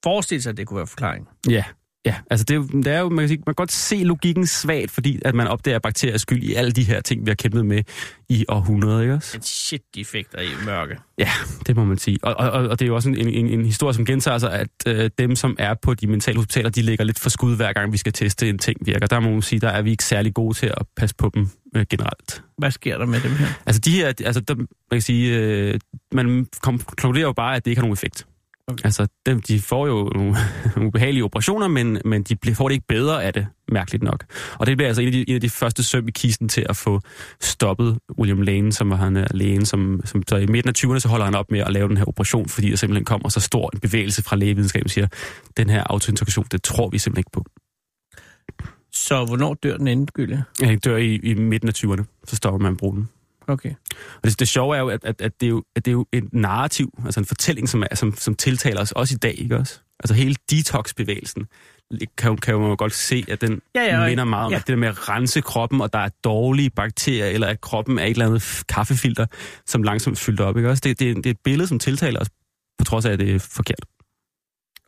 forestille sig, at det kunne være forklaring. Ja, Ja, altså det er, jo, det er jo, man kan, sige, man kan godt se logikken svagt, fordi at man opdager bakterier skyld i alle de her ting, vi har kæmpet med i århundreder, ikke også? Men shit, de i mørke. Ja, det må man sige. Og, og, og det er jo også en, en, en historie, som gentager sig, at øh, dem, som er på de mentale hospitaler, de ligger lidt for skud, hver gang vi skal teste en ting virker. Der må man sige, der er vi ikke særlig gode til at passe på dem øh, generelt. Hvad sker der med dem her? Altså de her, altså der, man kan sige, øh, man konkluderer jo bare, at det ikke har nogen effekt. Okay. Altså, dem, de får jo nogle, *laughs* ubehagelige operationer, men, men de får det ikke bedre af det, mærkeligt nok. Og det bliver altså en af de, en af de første søm i kisten til at få stoppet William Lane, som var han er lægen, som, som så i midten af 20'erne, så holder han op med at lave den her operation, fordi der simpelthen kommer så stor en bevægelse fra lægevidenskaben, siger, den her autointegration, det tror vi simpelthen ikke på. Så hvornår dør den endegyldigt? Ja, den dør i, i midten af 20'erne, så stopper man at bruge den. Okay. Og det, det sjove er jo, at, at, at, det er jo, at det er jo et narrativ, altså en fortælling, som, er, som, som tiltaler os også i dag, ikke også? Altså hele detox-bevægelsen kan, kan jo godt se, at den ja, ja, minder meget om, ja. at det der med at rense kroppen, og der er dårlige bakterier, eller at kroppen er et eller andet kaffefilter, som langsomt fylder op, ikke også? Det, det, det er et billede, som tiltaler os, på trods af, at det er forkert.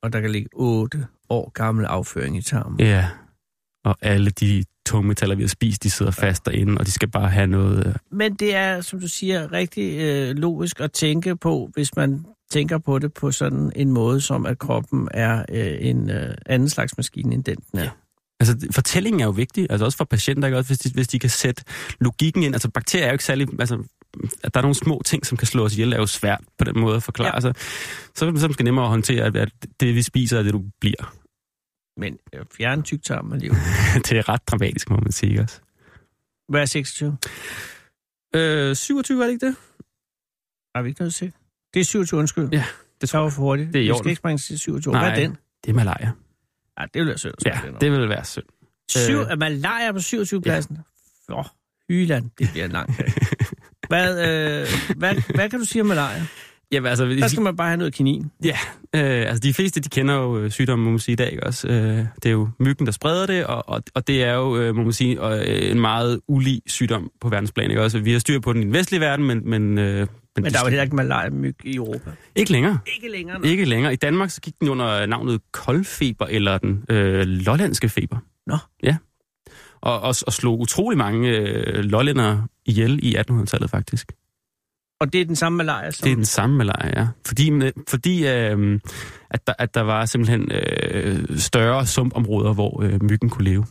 Og der kan ligge otte år gammel afføring i tarmen. Ja, og alle de tungmetaller, vi har spist, de sidder fast derinde, og de skal bare have noget... Øh, Men det er, som du siger, rigtig øh, logisk at tænke på, hvis man tænker på det på sådan en måde, som at kroppen er øh, en øh, anden slags maskine, end den den er. Ja. Altså, fortællingen er jo vigtig, altså også for patienter, ikke? Også hvis, de, hvis de kan sætte logikken ind. Altså, bakterier er jo ikke særlig... Altså, at der er nogle små ting, som kan slå os ihjel, er jo svært på den måde at forklare. Ja. Altså, så er det måske nemmere at håndtere, at det, vi spiser, er det, du bliver. Men øh, fjerne tyktarm alligevel. *laughs* det er ret dramatisk, må man sige også. Hvad er 26? Øh, 27 er det ikke det? Har vi ikke noget til? Det er 27, undskyld. Ja, det tror jeg. for hurtigt. Det er i Vi skal ikke springe til 27. Nej, Hvad er den? det er malaria. Ja, det vil være synd. Ja, det vil være synd. Syv, er malaria på 27 pladsen? Ja. Åh, Hyland, det bliver langt. *laughs* hvad, øh, hvad, hvad kan du sige om malaria? Jamen, altså, Der skal man bare have noget kinin. Ja, øh, altså de fleste, de kender jo øh, sygdommen, må man sige, i dag, ikke også? Øh, det er jo myggen, der spreder det, og, og, og det er jo, øh, må man sige, øh, en meget ulig sygdom på verdensplan, ikke også? Vi har styr på den i den vestlige verden, men... Men, øh, men, men der er jo heller ikke malaria-myg i Europa. Ikke længere. Ikke længere. Nej. Ikke længere. I Danmark så gik den under navnet koldfeber, eller den øh, lollandske feber. Nå. Ja. Og, og, og slog utrolig mange øh, lollændere ihjel i 1800-tallet, faktisk. Og det er den samme malaria? Som... Det er den samme malaria, ja. Fordi, fordi øh, at, der, at der var simpelthen øh, større sumpområder, hvor øh, myggen kunne leve.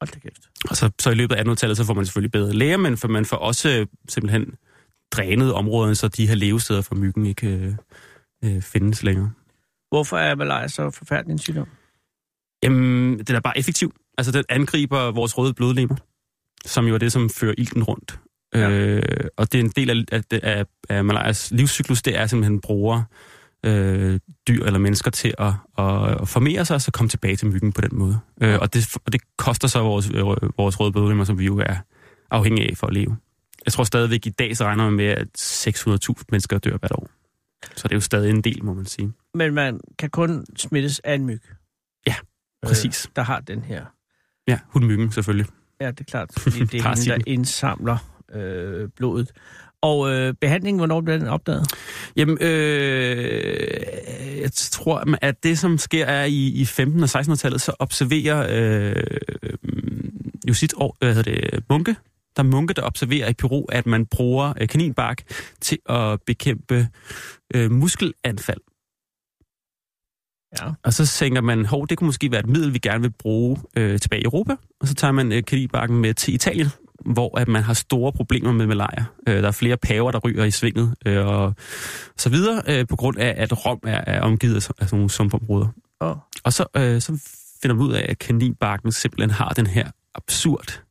Hold da kæft. Og så, så i løbet af 1800-tallet, så får man selvfølgelig bedre læger, men for man får også øh, simpelthen drænet områderne, så de her levesteder for myggen ikke øh, øh, findes længere. Hvorfor er malaria så forfærdelig en sygdom? Jamen, det er bare effektiv. Altså, den angriber vores røde blodlemmer, som jo er det, som fører ilten rundt. Ja. Øh, og det er en del af, af, af, malarias livscyklus, det er simpelthen bruger øh, dyr eller mennesker til at, at, formere sig, og så komme tilbage til myggen på den måde. Øh, og, det, og det koster så vores, øh, vores røde blodlemmer, som vi jo er afhængige af for at leve. Jeg tror stadigvæk i dag, så regner man med, at 600.000 mennesker dør hvert år. Så det er jo stadig en del, må man sige. Men man kan kun smittes af en myg? Ja, præcis. Øh, der har den her? Ja, hundmyggen selvfølgelig. Ja, det er klart, fordi det er *laughs* den, der indsamler øh, blodet. Og øh, behandlingen, hvornår blev den opdaget? Jamen, øh, jeg tror, at det, som sker, er i, i 15- og 1600-tallet, så observerer øh, Jusit og, hvad hedder det, munke, der er munke, der observerer i Peru, at man bruger øh, kaninbark til at bekæmpe øh, muskelanfald. Ja. Og så tænker man, hov, det kunne måske være et middel, vi gerne vil bruge øh, tilbage i Europa. Og så tager man øh, kaninbarken med til Italien, hvor at man har store problemer med malaria. Øh, der er flere paver, der ryger i svinget øh, og så videre, øh, på grund af, at Rom er, er omgivet af, af sådan nogle sumpområder. Oh. Og så, øh, så finder man ud af, at kaninbarken simpelthen har den her absurd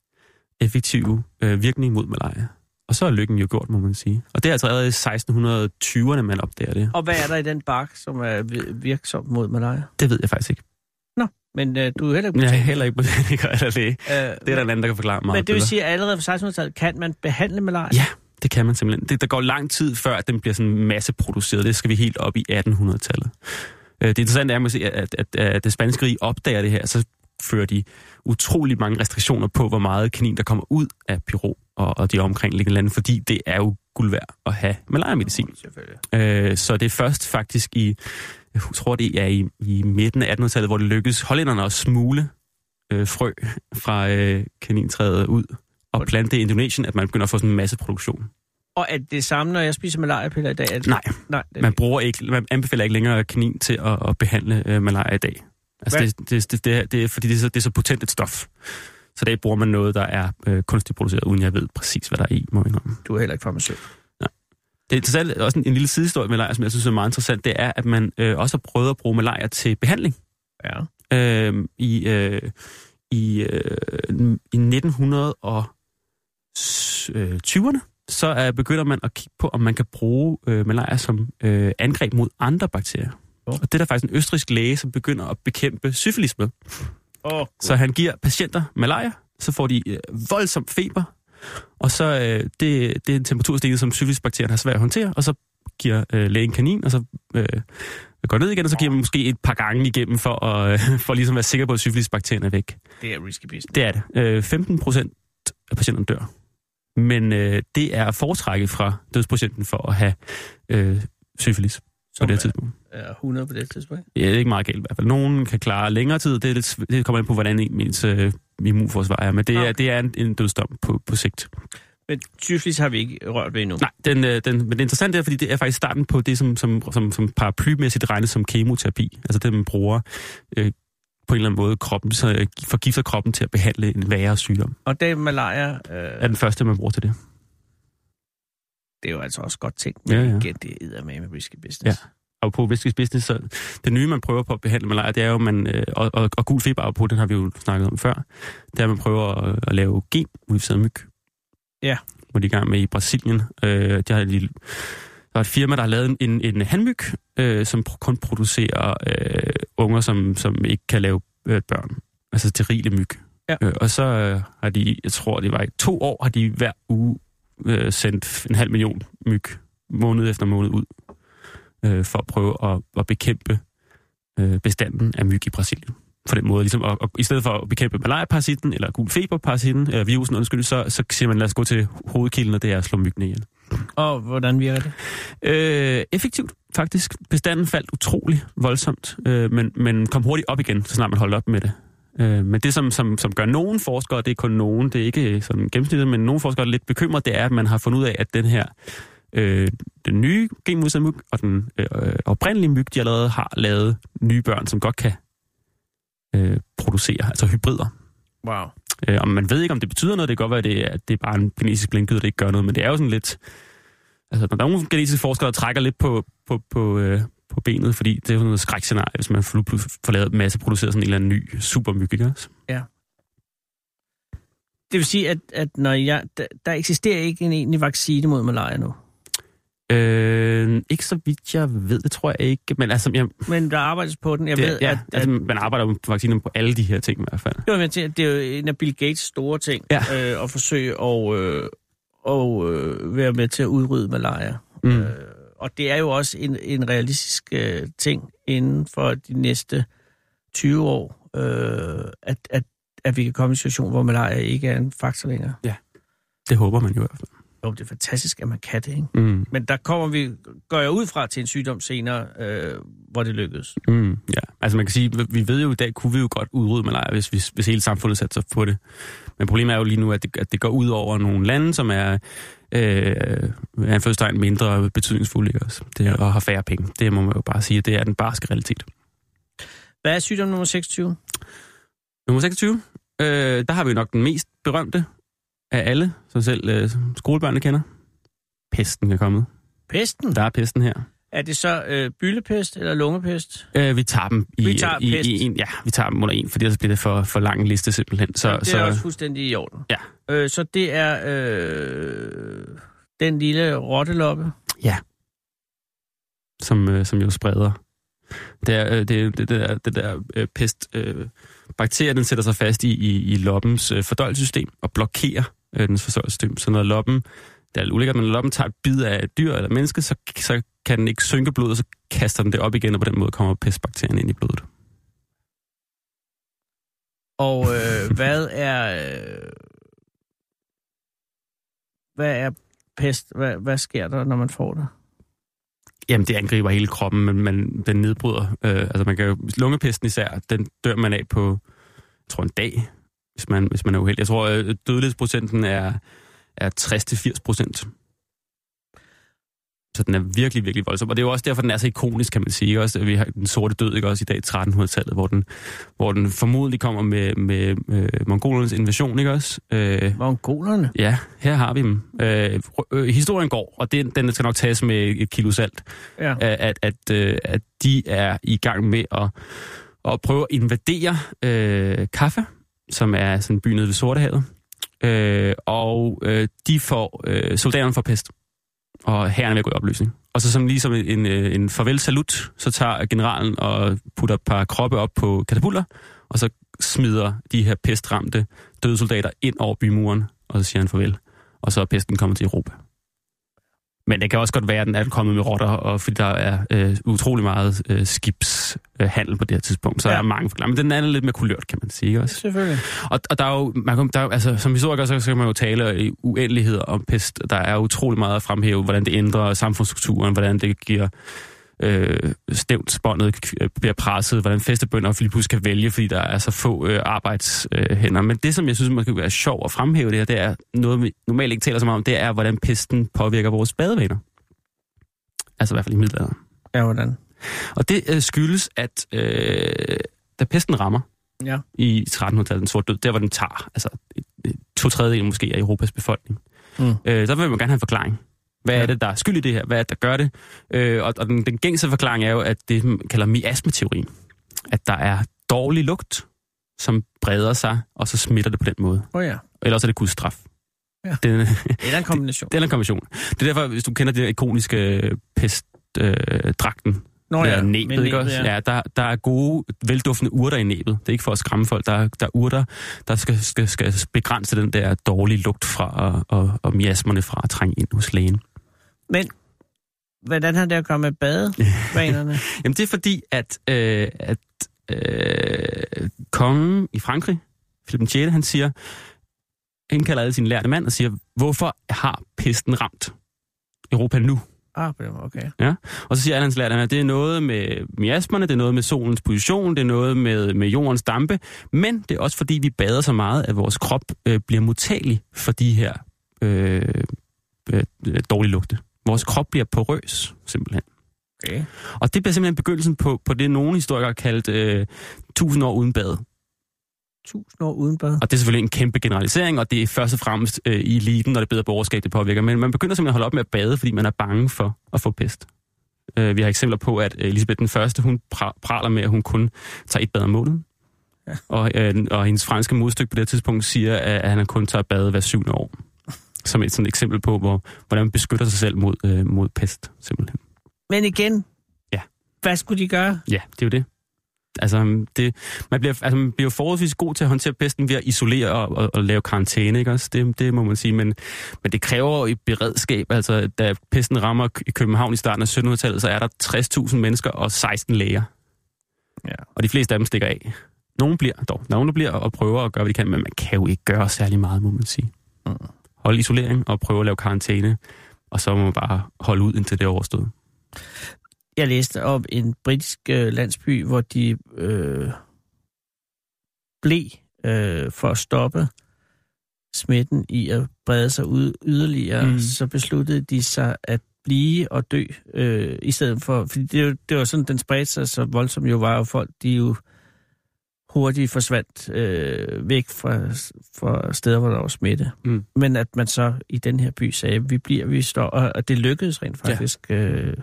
effektive øh, virkning mod malaria. Og så er lykken jo gjort, må man sige. Og det er altså allerede i 1620'erne, man opdager det. Og hvad er der i den bark, som er virksom mod malaria? Det ved jeg faktisk ikke. Men øh, du er heller ikke Jeg er heller ikke botaniker *laughs* eller læge. Øh, det er der en anden, der kan forklare mig. Men det vil sige, at allerede fra 1600-tallet kan man behandle malaria? Ja, det kan man simpelthen. Det, der går lang tid før, at den bliver sådan masseproduceret. Det skal vi helt op i 1800-tallet. Det interessante er, at, at, at, at det spanske rige opdager det her, så fører de utrolig mange restriktioner på, hvor meget kanin, der kommer ud af Peru og, og de omkringliggende lande, fordi det er jo guld værd at have malaria-medicin. Ja, øh, så det er først faktisk i jeg tror det er i, i midten af 1800-tallet, hvor det lykkedes hollænderne at smule øh, frø fra øh, kanintræet ud og plante i Indonesien, at man begynder at få sådan en masse produktion. Og er det samme, når jeg spiser malariapiller i dag? Det... Nej, Nej, det man bruger ikke, man anbefaler ikke længere kanin til at, at behandle øh, malaria i dag. Altså Hvad? det, det, det, det, er, det er, fordi det er, så, det er så potent et stof. Så i dag bruger man noget, der er øh, kunstigt produceret, uden jeg ved præcis, hvad der er i, må jeg indrømme. Du er heller ikke farmaceut. Det er interessant, også en, en lille sidehistorie med malaria, som jeg synes er meget interessant, det er, at man øh, også har prøvet at bruge malaria til behandling. Ja. Øh, I øh, i, øh, i 1920'erne, så øh, begynder man at kigge på, om man kan bruge øh, malaria som øh, angreb mod andre bakterier. Oh. Og det er der faktisk en østrisk læge, som begynder at bekæmpe syfilis med. Åh, Så han giver patienter malaria, så får de øh, voldsom feber, og så øh, det, det er en temperaturstigning, som syfilisbakterien har svært at håndtere, og så giver øh, lægen kanin, og så øh, går ned igen, og så giver man måske et par gange igennem, for at, øh, *laughs* for ligesom at være sikker på, at syfilisbakterien er væk. det er risky business. Det er det. Øh, 15 procent af patienterne dør. Men øh, det er foretrækket fra dødsprocenten for at have øh, syfilis på det tidspunkt. er 100 på det tidspunkt. Ja, det er ikke meget galt i hvert fald. Nogen kan klare længere tid. Det, er lidt, det kommer ind på, hvordan ens øh, immunforsvar er. Men det, Nå, er, okay. det er en, en dødsdom på, på sigt. Men syfilis har vi ikke rørt ved endnu. Nej, den, øh, den, men det interessante er, fordi det er faktisk starten på det, som, som, som, som paraplymæssigt regnes som kemoterapi. Altså det, man bruger øh, på en eller anden måde kroppen, så øh, forgifter kroppen til at behandle en værre sygdom. Og det malaria, øh, Er den første, man bruger til det. det er jo altså også godt tænkt. Ja, Men ja. igen, det er med med risky business. Og på Vestkyst Business, så det nye, man prøver på at behandle malaria, det er jo, man, øh, og, og, og gul feber på, den har vi jo snakket om før, det er, at man prøver at, at lave gen-modificeret myg. Ja. Hvor de er i gang med i Brasilien. Øh, der, er et lille, der er et firma, der har lavet en, en handmyg, øh, som kun producerer øh, unger, som, som ikke kan lave øh, børn. Altså sterile myg. Ja. Øh, og så øh, har de, jeg tror, det var i to år, har de hver uge øh, sendt en halv million myg, måned efter måned ud øh, for at prøve at, at bekæmpe øh, bestanden af myg i Brasilien. For den måde, ligesom, at, at, i stedet for at bekæmpe malaria-parasitten, eller gul feber-parasitten, eller virusen, undskyld, så, så siger man, lad os gå til hovedkilden, og det er at slå myggene ihjel. Og hvordan virker det? Øh, effektivt, faktisk. Bestanden faldt utrolig voldsomt, øh, men, men kom hurtigt op igen, så snart man holdt op med det. Øh, men det, som, som, som gør nogen forskere, det er kun nogen, det er ikke sådan gennemsnittet, men nogle forskere er lidt bekymret, det er, at man har fundet ud af, at den her øh, den nye genmodsatte myg og den øh, oprindelige myg, de allerede har lavet nye børn, som godt kan øh, producere, altså hybrider. Wow. Øh, og man ved ikke, om det betyder noget. Det kan godt være, at det er, at det er bare en genetisk blindgyde, der ikke gør noget. Men det er jo sådan lidt... Altså, der er nogle genetiske forskere, der trækker lidt på, på, på, øh, på benet, fordi det er jo sådan noget skrækscenarie, hvis man får lavet masse produceret sådan en eller anden ny supermyg, ikke også? Det vil sige, at, at når jeg, der, der eksisterer ikke en egentlig vaccine mod malaria nu. Øh, ikke så vidt jeg ved, det tror jeg ikke. Men altså, jeg, Men der arbejdes på den. Jeg det, ved, ja, at, altså, at man arbejder jo på vacciner på alle de her ting i hvert fald. Jo, men det er jo en af Bill Gates store ting, Ja. øh, at forsøge at, øh, og, øh, være med til at udrydde malaria. Mm. Øh, og det er jo også en, en realistisk øh, ting inden for de næste 20 år, øh, at, at, at vi kan komme i en situation, hvor malaria ikke er en faktor længere. Det håber man jo i hvert fald. Jo, det er fantastisk, at man kan det, ikke? Mm. Men der kommer vi, går jeg ud fra, til en sygdom senere, øh, hvor det lykkedes. Mm, ja, altså man kan sige, vi ved jo i dag, kunne vi jo godt udrydde malaria, hvis, hvis, hvis hele samfundet satte sig på det. Men problemet er jo lige nu, at det, at det går ud over nogle lande, som er øh, anførstegn mindre betydningsfulde, også? Det, ja. Og har færre penge. Det må man jo bare sige, det er den barske realitet. Hvad er sygdom nummer 26? Nummer 26, øh, der har vi nok den mest berømte af alle, som selv øh, skolebørnene kender. Pesten er kommet. Pesten? Der er pesten her. Er det så øh, byllepest eller lungepest? Øh, vi tager dem i, Vi tager i, pest. i en, ja, vi tager dem under en, fordi ellers bliver det for, for lang en liste simpelthen. Så, Så, det så, er også fuldstændig i orden. Ja. Øh, så det er øh, den lille rotteloppe. som, øh, som jo spreder. Det er øh, det, det, det der, det der øh, pest. Øh, bakterier, den sætter sig fast i, i, i loppens øh, fordøjelsessystem og blokerer øh, dens fordøjelsessystem. Så når loppen, det er ulækkert, når loppen tager et bid af et dyr eller menneske, så, så kan den ikke synke blodet, og så kaster den det op igen, og på den måde kommer pestbakterien ind i blodet. Og øh, *laughs* hvad er... Øh, hvad er pest? Hvad, hvad sker der, når man får det? Jamen, det angriber hele kroppen, men man, den nedbryder. Øh, altså, man kan jo, lungepesten især, den dør man af på, jeg tror, en dag, hvis man, hvis man er uheldig. Jeg tror, øh, dødelighedsprocenten er, er 60-80 procent. Så den er virkelig, virkelig voldsom. Og det er jo også derfor, den er så ikonisk, kan man sige. Også, vi har den sorte død, ikke? også i dag 1300-tallet, hvor den, hvor den formodentlig kommer med, med, med mongolernes invasion, ikke også? Øh, Mongolerne? Ja, her har vi dem. Øh, øh, historien går, og det, den skal nok tages med et kilo salt, Ja. at, at, øh, at de er i gang med at, at prøve at invadere øh, Kaffa, som er sådan en by nede ved Sortehavet. Øh, og øh, de får, øh, soldaterne får pest, og herren er ved at gå i opløsning. Og så som ligesom en, en, øh, en farvel-salut, så tager generalen og putter et par kroppe op på katapulter, og så smider de her pestramte døde soldater ind over bymuren, og så siger han farvel. Og så er pesten kommet til Europa. Men det kan også godt være, at den er kommet med rotter, og fordi der er øh, utrolig meget øh, skibshandel på det her tidspunkt, så Ja. ja. er der mange forklaringer. Men den er lidt mere kulørt, kan man sige også. Selvfølgelig. Og, og der er jo, man kan, der er, altså, som historiker, så kan man jo tale i uendeligheder om pest. Der er utrolig meget at fremhæve, hvordan det ændrer samfundsstrukturen, hvordan det giver øh, øh, bliver presset, hvordan festebønder lige pludselig kan vælge, fordi der er så få øh, arbejdshænder. Men det, som jeg synes, man kan være sjov at fremhæve det her, det er noget, vi normalt ikke taler så meget om, det er, hvordan pesten påvirker vores badevaner. Altså i hvert fald i middelalderen. Ja, hvordan? Og det øh, skyldes, at øh, da pesten rammer, Ja. i 1300-tallet, den sorte død, der hvor den tager, altså to tredjedel måske af Europas befolkning. Mm. Øh, der vil man gerne have en forklaring. Hvad Ja. er det, der er skyld i det her? Hvad er det, der gør det? Øh, og og den, den gængse forklaring er jo, at det, man kalder miasmeteorien. At der er dårlig lugt, som breder sig, og så smitter det på den måde. Oh, ja. Ellers er det Guds straf. Ja. Den, Eller en kombination. *laughs* det er en kombination. Det er derfor, hvis du kender det ikoniske pestdragten, øh, Nå ja, næbet, med ikke også? Ja, der, der er gode, velduftende urter i næbet. Det er ikke for at skræmme folk. Der, er- der er urter, der skal, skal, skal begrænse den der dårlige lugt fra og, og, og miasmerne fra at trænge ind hos lægen. Men hvordan har det at gøre med badevanerne? *laughs* Jamen det er fordi, at, øh, at øh, kongen i Frankrig, Philip 6., han siger, han kalder alle sine lærte mand og siger, hvorfor har pesten ramt Europa nu? ah, okay. Og så siger alle hans lærte, det er noget med miasmerne, det er noget med solens position, det er noget med, med jordens dampe, men det er også fordi, vi bader så meget, at vores krop øh, bliver modtagelig for de her øh, øh, dårlige lugte. Vores krop bliver porøs, simpelthen. okay. Og det bliver simpelthen begyndelsen på, på det, nogle historikere har kaldt øh, 1000 år uden bad. Tusind år uden bad. Og det er selvfølgelig en kæmpe generalisering, og det er først og fremmest øh, i eliten, når det bedre borgerskab, det påvirker. Men man begynder simpelthen at holde op med at bade, fordi man er bange for at få pest. Øh, vi har eksempler på, at øh, Elisabeth den første, hun pra- praler med, at hun kun tager et bad om måneden. Ja. Og, øh, og hendes franske modstykke på det tidspunkt siger, at han kun tager bad hver syvende år. Som et sådan eksempel på, hvor, hvordan man beskytter sig selv mod, øh, mod pest, simpelthen. Men igen, Ja. hvad skulle de gøre? Ja, det er jo det. Altså, det, man, bliver, altså, man bliver forholdsvis god til at håndtere pesten ved at isolere og, og, og lave karantæne, ikke også? Det, det må man sige, men, men det kræver et beredskab. Altså, da pesten rammer i København i starten af 1700-tallet, så er der 60.000 mennesker og 16 læger. Ja. Og de fleste af dem stikker af. Nogle bliver dog. Der bliver og prøver at gøre, hvad de kan, men man kan jo ikke gøre særlig meget, må man sige. Mm. Hold isolering og prøve at lave karantæne, og så må man bare holde ud, indtil det er overstået. Jeg læste om en britisk øh, landsby, hvor de øh, blev øh, for at stoppe smitten i at brede sig ud yderligere, mm. Så besluttede de sig at blive og dø, øh, i stedet for, fordi det, det var sådan, den spredte sig så voldsomt jo var, jo folk, de jo hurtigt forsvandt øh, væk fra, fra steder, hvor der var smitte. Mm. Men at man så i den her by sagde, vi bliver, vi står, og, og det lykkedes rent faktisk. Ja. Øh,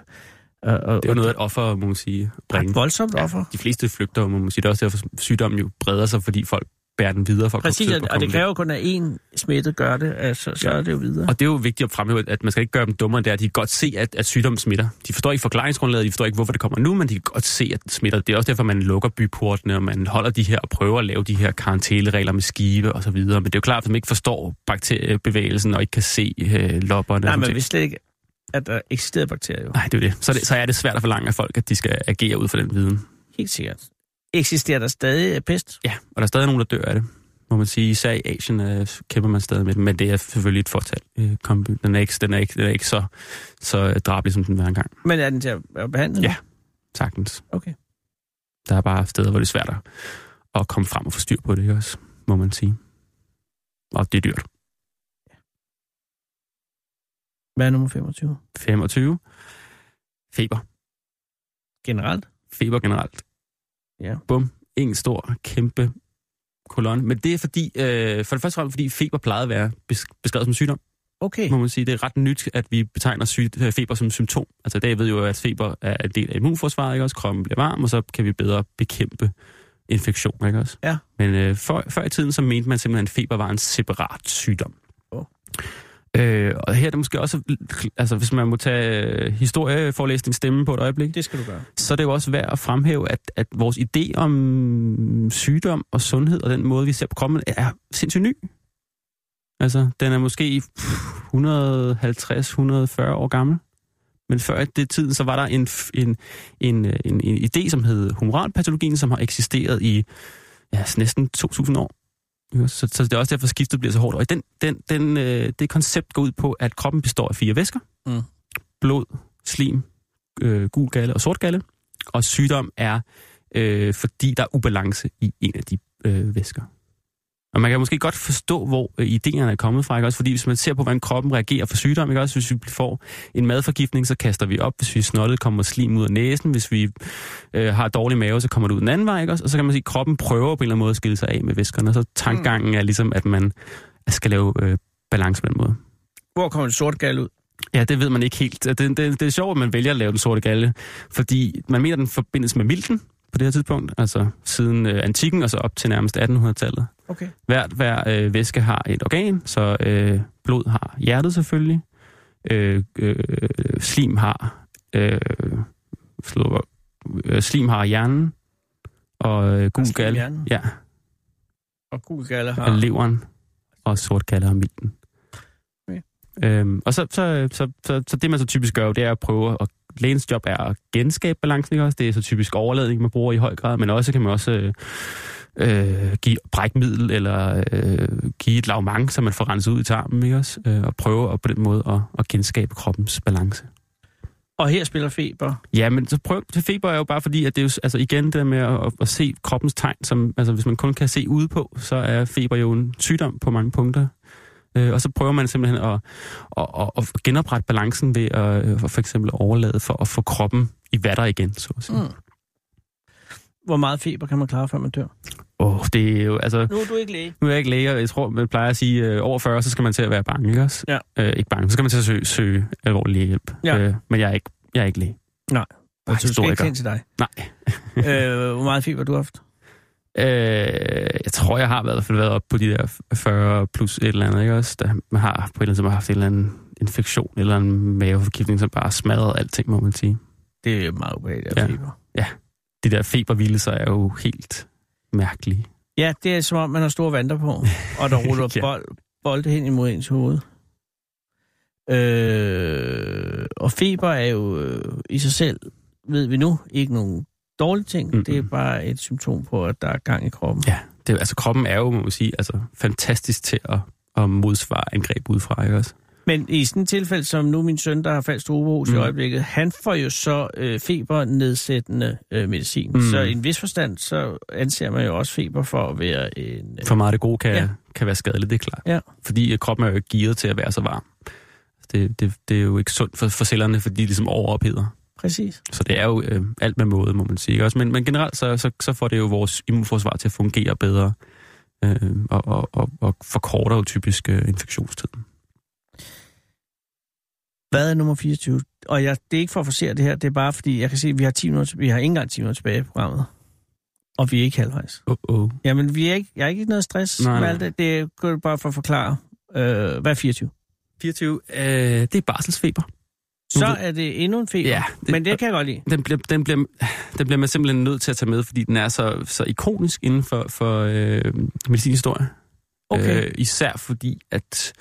og, og, Det er jo noget, at offer, må man sige, bringe. ret voldsomt offer. De fleste flygter, må man sige. Det er også derfor, sygdommen jo breder sig, fordi folk bærer den videre. For at Præcis, komme og, det kræver kun, at én smittet gør det, altså, så Ja. er det jo videre. Og det er jo vigtigt at fremhæve, at man skal ikke gøre dem dummere, det er, at de kan godt se, at, at sygdommen smitter. De forstår ikke forklaringsgrundlaget, de forstår ikke, hvorfor det kommer nu, men de kan godt se, at den smitter. Det er også derfor, man lukker byportene, og man holder de her og prøver at lave de her karantæneregler med skive og så videre. Men det er jo klart, at man ikke forstår bakteriebevægelsen og ikke kan se øh, lopperne. Nej, men vi slet ikke, at der eksisterer bakterier jo. Nej, det er det. Så, er det. så er det svært at forlange af folk, at de skal agere ud fra den viden. Helt sikkert. Eksisterer der stadig pest? Ja, og der er stadig nogen, der dør af det. må man sige. Især i Asien øh, kæmper man stadig med den, men det er selvfølgelig et fortal. Øh. Den er ikke, den er ikke, den er ikke så, så drabelig, som den var engang. Men er den til at behandle? Ja. Sagtens. Okay. Der er bare steder, hvor det er svært at, komme frem og få styr på det, også, må man sige. Og det er dyrt. Hvad er nummer 25? 25. Feber. Generelt? Feber generelt. Ja. Bum. En stor, kæmpe kolonne. Men det er fordi, øh, for det første frem, fordi feber plejede at være bes- beskrevet som sygdom, Okay. må man sige. Det er ret nyt, at vi betegner syg, øh, feber som symptom. Altså i dag ved vi jo, at feber er en del af immunforsvaret, ikke også? Kroppen bliver varm, og så kan vi bedre bekæmpe infektion, ikke også? Ja. Men øh, for, før i tiden, så mente man simpelthen, at feber var en separat sygdom. Åh. Øh, og her er det måske også, altså hvis man må tage øh, historieforelæsning stemme på et øjeblik, Det skal du gøre. så er det jo også værd at fremhæve, at, at vores idé om sygdom og sundhed og den måde, vi ser på kroppen, er sindssygt ny. Altså, den er måske 150-140 år gammel. Men før det tid, så var der en, en, en, en, en idé, som hed humoralpatologien, som har eksisteret i ja, næsten 2.000 år. Så, så det er også derfor, skiftet bliver så hårdt. Og den, den, den, øh, det koncept går ud på, at kroppen består af fire væsker. Mm. Blod, slim, øh, gul galle og sort galle. Og sygdom er, øh, fordi der er ubalance i en af de øh, væsker. Og man kan måske godt forstå, hvor øh, idéerne er kommet fra, ikke? Også fordi hvis man ser på, hvordan kroppen reagerer for sygdom, ikke? Også hvis vi får en madforgiftning, så kaster vi op. Hvis vi er snottet, kommer slim ud af næsen. Hvis vi øh, har dårlig mave, så kommer det ud den anden vej, ikke? Også? Og så kan man sige, at kroppen prøver på en eller anden måde at skille sig af med væskerne. Og så tankgangen er ligesom, at man skal lave øh, balance på den måde. Hvor kommer det sort gal ud? Ja, det ved man ikke helt. Det, det, det er sjovt, at man vælger at lave den sorte galle, fordi man mener, at den forbindes med milten på det her tidspunkt, altså siden øh, antikken og så op til nærmest 1800-tallet. Okay. Hvert hver øh, væske har et organ, så øh, blod har hjertet selvfølgelig, øh, øh, slim har øh, slå, øh, slim har hjernen, og øh, gul galle, ja, Og gul galle har... og leveren, og sort galle har milten. Okay. Øhm, og så, så, så, så, så det, man så typisk gør, det er at prøve at lægens job er at genskabe balancen, ikke også? Det er så typisk overladning, man bruger i høj grad, men også kan man også øh, øh, give brækmiddel eller øh, give et lavmang, så man får renset ud i tarmen, ikke også? Øh, og prøve at, på den måde at, at genskabe kroppens balance. Og her spiller feber. Ja, men så prøv, feber er jo bare fordi, at det er jo, altså igen det der med at, at se kroppens tegn, som, altså hvis man kun kan se ude på, så er feber jo en sygdom på mange punkter. Øh, og så prøver man simpelthen at, at, at, at genoprette balancen ved at øh, for eksempel overlade for at få kroppen i vatter igen, så at sige. Mm. Hvor meget feber kan man klare, før man dør? Åh, oh, det er jo, altså... Nu er du ikke læge. Nu er jeg ikke læge, og jeg tror, man plejer at sige, øh, over 40, så skal man til at være bange, ikke også? Ja. Øh, ikke bange, så skal man til at søge, søge alvorlig lægehjælp. Ja. Øh, men jeg er ikke, jeg er ikke læge. Nej. Bare Altså, du skal ikke til dig. Nej. *laughs* øh, hvor meget feber har du haft? Øh, jeg tror, jeg har i hvert fald været op på de der 40 plus et eller andet, ikke også? Der, man har på et eller andet tidspunkt haft en eller anden infektion, eller en maveforgiftning, som bare smadrede alting, må man sige. Det er meget ubehageligt Ja. feber. De der febervildelser er jo helt mærkelige. Ja, det er som om, man har store vanter på, og der ruller *laughs* Ja. bold, bolde hen imod ens hoved. Øh, og feber er jo øh, i sig selv, ved vi nu, ikke nogen dårlig ting. Mm-mm. Det er bare et symptom på, at der er gang i kroppen. Ja, det, altså kroppen er jo, må man sige, altså fantastisk til at, at modsvare angreb udefra, ikke også? Men i sådan et tilfælde, som nu min søn, der har falsk overhus mm. i Mm. øjeblikket, han får jo så øh, febernedsættende øh, medicin. Mm. Mm. Så i en vis forstand, så anser man jo også feber for at være en... Øh, For meget det gode kan, Ja. ja. kan være skadeligt, det er klart. Ja. Fordi øh, kroppen er jo ikke gearet til at være så varm. Det, det, det er jo ikke sundt for, for cellerne, fordi de ligesom overopheder. Præcis. Så det er jo øh, alt med måde, må man sige. Også, men, men generelt så, så, så får det jo vores immunforsvar til at fungere bedre, øh, og, og, og, og forkorter jo typisk øh, infektionstiden. Hvad er nummer 24? Og jeg, det er ikke for at forsere det her, det er bare fordi, jeg kan se, at vi har, 10 minutter, vi har ikke engang 10 minutter tilbage i programmet. Og vi er ikke halvvejs. Oh, oh. Jamen, vi er ikke, jeg er ikke noget stress Nej, med alt det. Det er bare for at forklare. Øh, hvad er 24? 24, øh, det er barselsfeber. Så er det endnu en feber. Ja, det, men det kan jeg godt lide. Den bliver, den, bliver, den bliver man simpelthen nødt til at tage med, fordi den er så, så ikonisk inden for, for øh, medicinhistorie. Okay. Øh, især fordi, at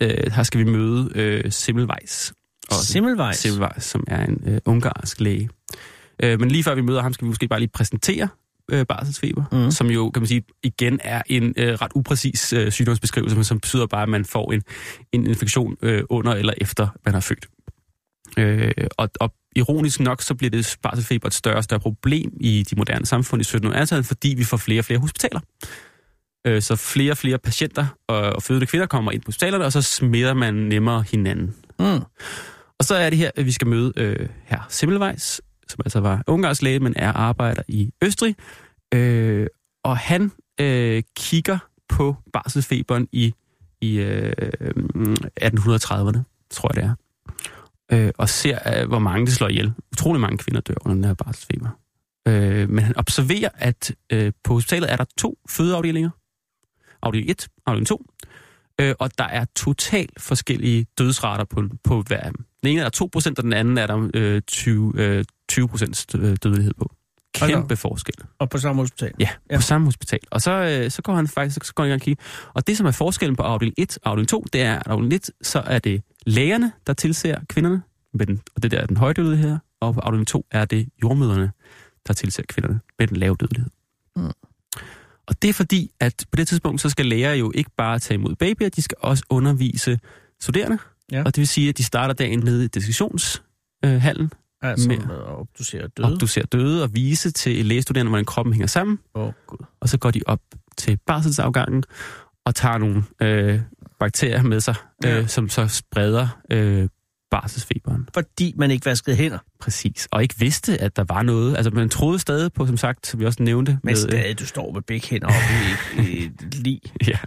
øh, her skal vi møde øh, Semmelweis. også. Simmelvejs. Semmelweis, som er en øh, ungarsk læge. Øh, men lige før vi møder ham, skal vi måske bare lige præsentere øh, barselsfeber, mm. som jo, kan man sige, igen er en øh, ret upræcis øh, sygdomsbeskrivelse, men som betyder bare, at man får en, en infektion øh, under eller efter, man har født. Øh, og, og ironisk nok, så bliver det barselsfeber et større og større problem i de moderne samfund i 1700-tallet, fordi vi får flere og flere hospitaler. Øh, så flere og flere patienter og, og fødende kvinder kommer ind på hospitalerne, og så smitter man nemmere hinanden. Mm. Og så er det her, at vi skal møde øh, her Semmelweis, som altså var ungarsk læge, men er arbejder i Østrig. Øh, og han øh, kigger på barselsfeberen i, i øh, 1830'erne, tror jeg det er. Øh, og ser, øh, hvor mange det slår ihjel. Utrolig mange kvinder dør under den her barselsfeber. Øh, men han observerer, at øh, på hospitalet er der to fødeafdelinger. Afdeling 1, afdeling 2. Øh, og der er totalt forskellige dødsrater på, på hver af dem. Den ene er der 2%, og den anden er der øh, 20, øh, 20% øh, dødelighed på. Kæmpe forskel. Og på samme hospital. Ja, Ja. på samme hospital. Og så, øh, så går han faktisk så går han i gang og kigger. Og det, som er forskellen på afdeling 1 og afdeling 2, det er, at afdeling 1, så er det lægerne, der tilser kvinderne, med den, og det der er den høje dødelighed her. Og på afdeling 2 er det jordmøderne, der tilser kvinderne med den lave dødelighed. Mm. Og det er fordi, at på det tidspunkt, så skal læger jo ikke bare tage imod babyer, de skal også undervise studerende. Ja. Og det vil sige, at de starter dagen nede i diskussionshallen, Altså Med- at obducere og døde. du ser døde og vise til lægestuderende, hvordan kroppen hænger sammen. Oh, gud. og så går de op til barselsafgangen og tager nogle øh, bakterier med sig, øh, Ja. som så spreder øh, barselsfeberen. Fordi man ikke vaskede hænder. Præcis. Og ikke vidste, at der var noget. Altså, man troede stadig på, som sagt, som vi også nævnte. Men med, stadig, du står med begge hænder oppe i et, et lig. *laughs* Ja,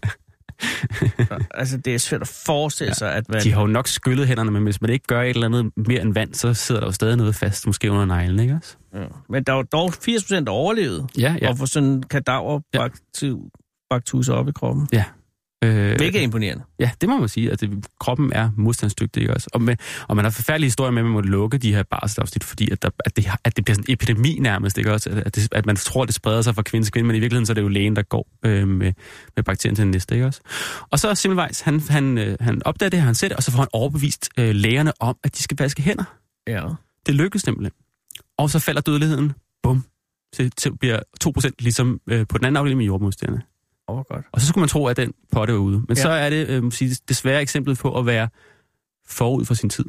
Altså, det er svært at forestille Ja. sig, at man... de har jo nok skyllet hænderne, men hvis man ikke gør et eller andet mere end vand, så sidder der jo stadig noget fast, måske under neglen, ikke også? Ja. Men der var dog 80 procent, der overlevede. Ja, Ja. Og få sådan en kadaverbaktus op i kroppen. Øh, Hvilket er imponerende. Ja, det må man sige. At det, kroppen er modstandsdygtig, ikke også? Og, med, og man har forfærdelige historier med, at man må lukke de her barselsafsnit, fordi at, der, at, det, at det bliver sådan en epidemi nærmest, ikke også? At, det, at man tror, at det spreder sig fra kvinde til kvinde, men i virkeligheden så er det jo lægen, der går øh, med, med bakterien til den næste, ikke også? Og så Simmelweis, han, han, øh, han opdager det, han ser det, og så får han overbevist øh, lægerne om, at de skal vaske hænder. Ja. Det lykkes simpelthen. Og så falder dødeligheden, bum, til, til bliver 2% ligesom øh, på den anden afdeling med jordmodstanderne. Og så skulle man tro, at den potte var ude. Men Ja. så er det øh, sige, desværre eksemplet på at være forud for sin tid.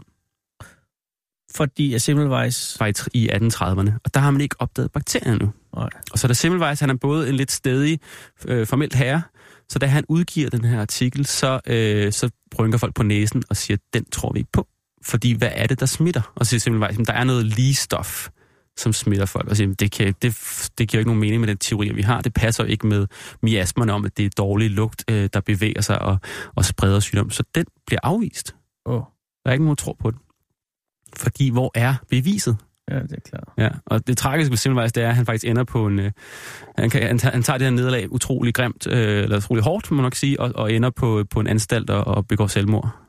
Fordi at Semmelweis... Var i, tr- i 1830'erne. Og der har man ikke opdaget bakterierne nu. Nej. Og så er der Semmelweis, han er både en lidt stedig øh, formelt herre, så da han udgiver den her artikel, så, øh, så rynker folk på næsen og siger, den tror vi ikke på. Fordi hvad er det, der smitter? Og så siger Semmelweis, "Men der er noget lige stof, som smitter folk. Og siger, det, kan, det, det giver ikke nogen mening med den teori, vi har. Det passer ikke med miasmerne om, at det er dårlig lugt, øh, der bevæger sig og, og spreder sygdom. Så den bliver afvist. Oh, Der er ikke nogen, der tror på den. Fordi hvor er beviset? ja, det er klart. Ja, og det tragiske ved Semmelweis, det er, at han faktisk ender på en... Øh, han, kan, han, tager, han tager det her nederlag utrolig grimt, øh, eller utrolig hårdt, må man nok sige, og, og ender på, på en anstalt og, og begår selvmord.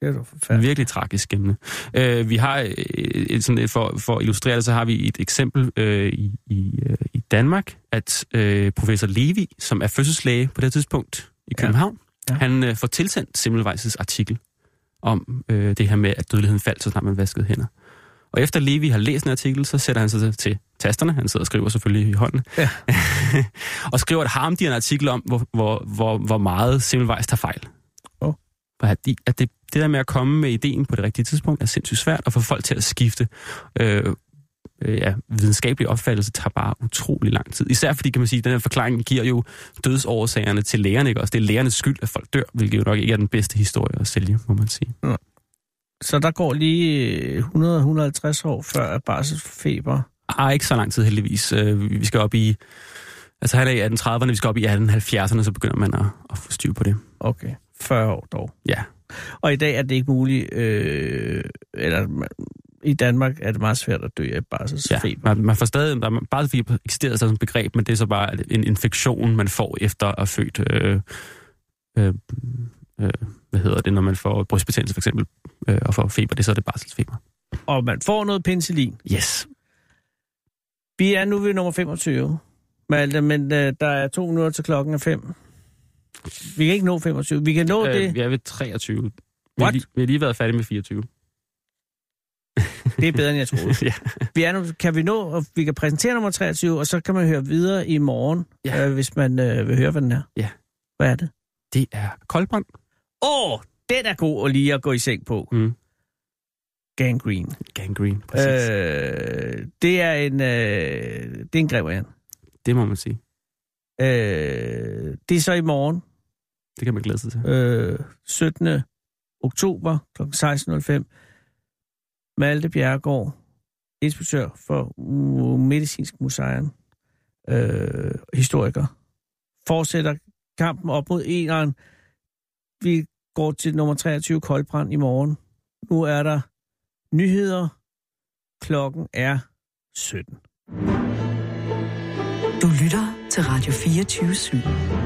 Det er forfærdeligt. Virkelig tragisk emne. Øh, vi har, øh, sådan for, for at illustrere det, så har vi et eksempel øh, i, i, øh, i Danmark, at øh, professor Levi, som er fødselslæge på det tidspunkt i. København, Ja. ja. han øh, får tilsendt Semmelweis' artikel om øh, det her med, at dødeligheden faldt, så snart man vaskede hænder. Og efter Levi har læst en artikel, så sætter han sig til, tasterne. Han sidder og skriver selvfølgelig i hånden. Ja. *laughs* og skriver et harmdirrende artikel om, hvor, hvor, hvor, hvor meget Semmelweis tager fejl. Åh. For At, de, at det, det der med at komme med ideen på det rigtige tidspunkt er sindssygt svært, og få folk til at skifte øh, øh, ja, videnskabelig opfattelse tager bare utrolig lang tid. Især fordi, kan man sige, at den her forklaring giver jo dødsårsagerne til lægerne, ikke også? Det er lægernes skyld, at folk dør, hvilket jo nok ikke er den bedste historie at sælge, må man sige. Så der går lige 100-150 år før at barselsfeber. Ah, ikke så lang tid heldigvis. Øh, Vi skal op i... Altså han er i 1830'erne, vi skal op i 1870'erne, så begynder man at, at få styr på det. Okay, 40 år dog. Ja. Og i dag er det ikke muligt, øh, eller i Danmark er det meget svært at dø af ja. barselsfeber. Man, man får stadig... Der, barselsfeber eksisterer som et begreb, men det er så bare en infektion, man får efter at have født... Øh, øh, øh, hvad hedder det, når man får brystbetændelse for eksempel, øh, og får feber, det er så det barselsfeber. Og man får noget penicillin. Yes. Vi er nu ved nummer 25, Malte, men øh, der er to minutter til klokken er fem. Vi kan ikke nå 25. Vi kan nå øh, det. Vi er ved 23. Vi har, What? lige, vi har lige været færdige med 24. Det er bedre, end jeg *laughs* troede. ja. Vi er nu, kan vi nå, og vi kan præsentere nummer 23, og så kan man høre videre i morgen, Ja. øh, hvis man øh, vil høre, hvad den er. Ja. Hvad er det? Det er koldbrand. Åh, oh, den er god at lige at gå i seng på. Mm. Gangrene. Gangrene, præcis. Øh. Det er en, øh, det er en. Det må man sige. Øh, det er så i morgen, Det kan man glæde sig til. øh, 17. oktober kl. 16.05. Malte Bjerregaard, inspektør for Medicinsk Museum, øh, historiker, fortsætter kampen op mod eneren. Vi går til nummer 23, Koldbrand, i morgen. Nu er der nyheder. Klokken er 17. Du lytter til Radio 24 /7.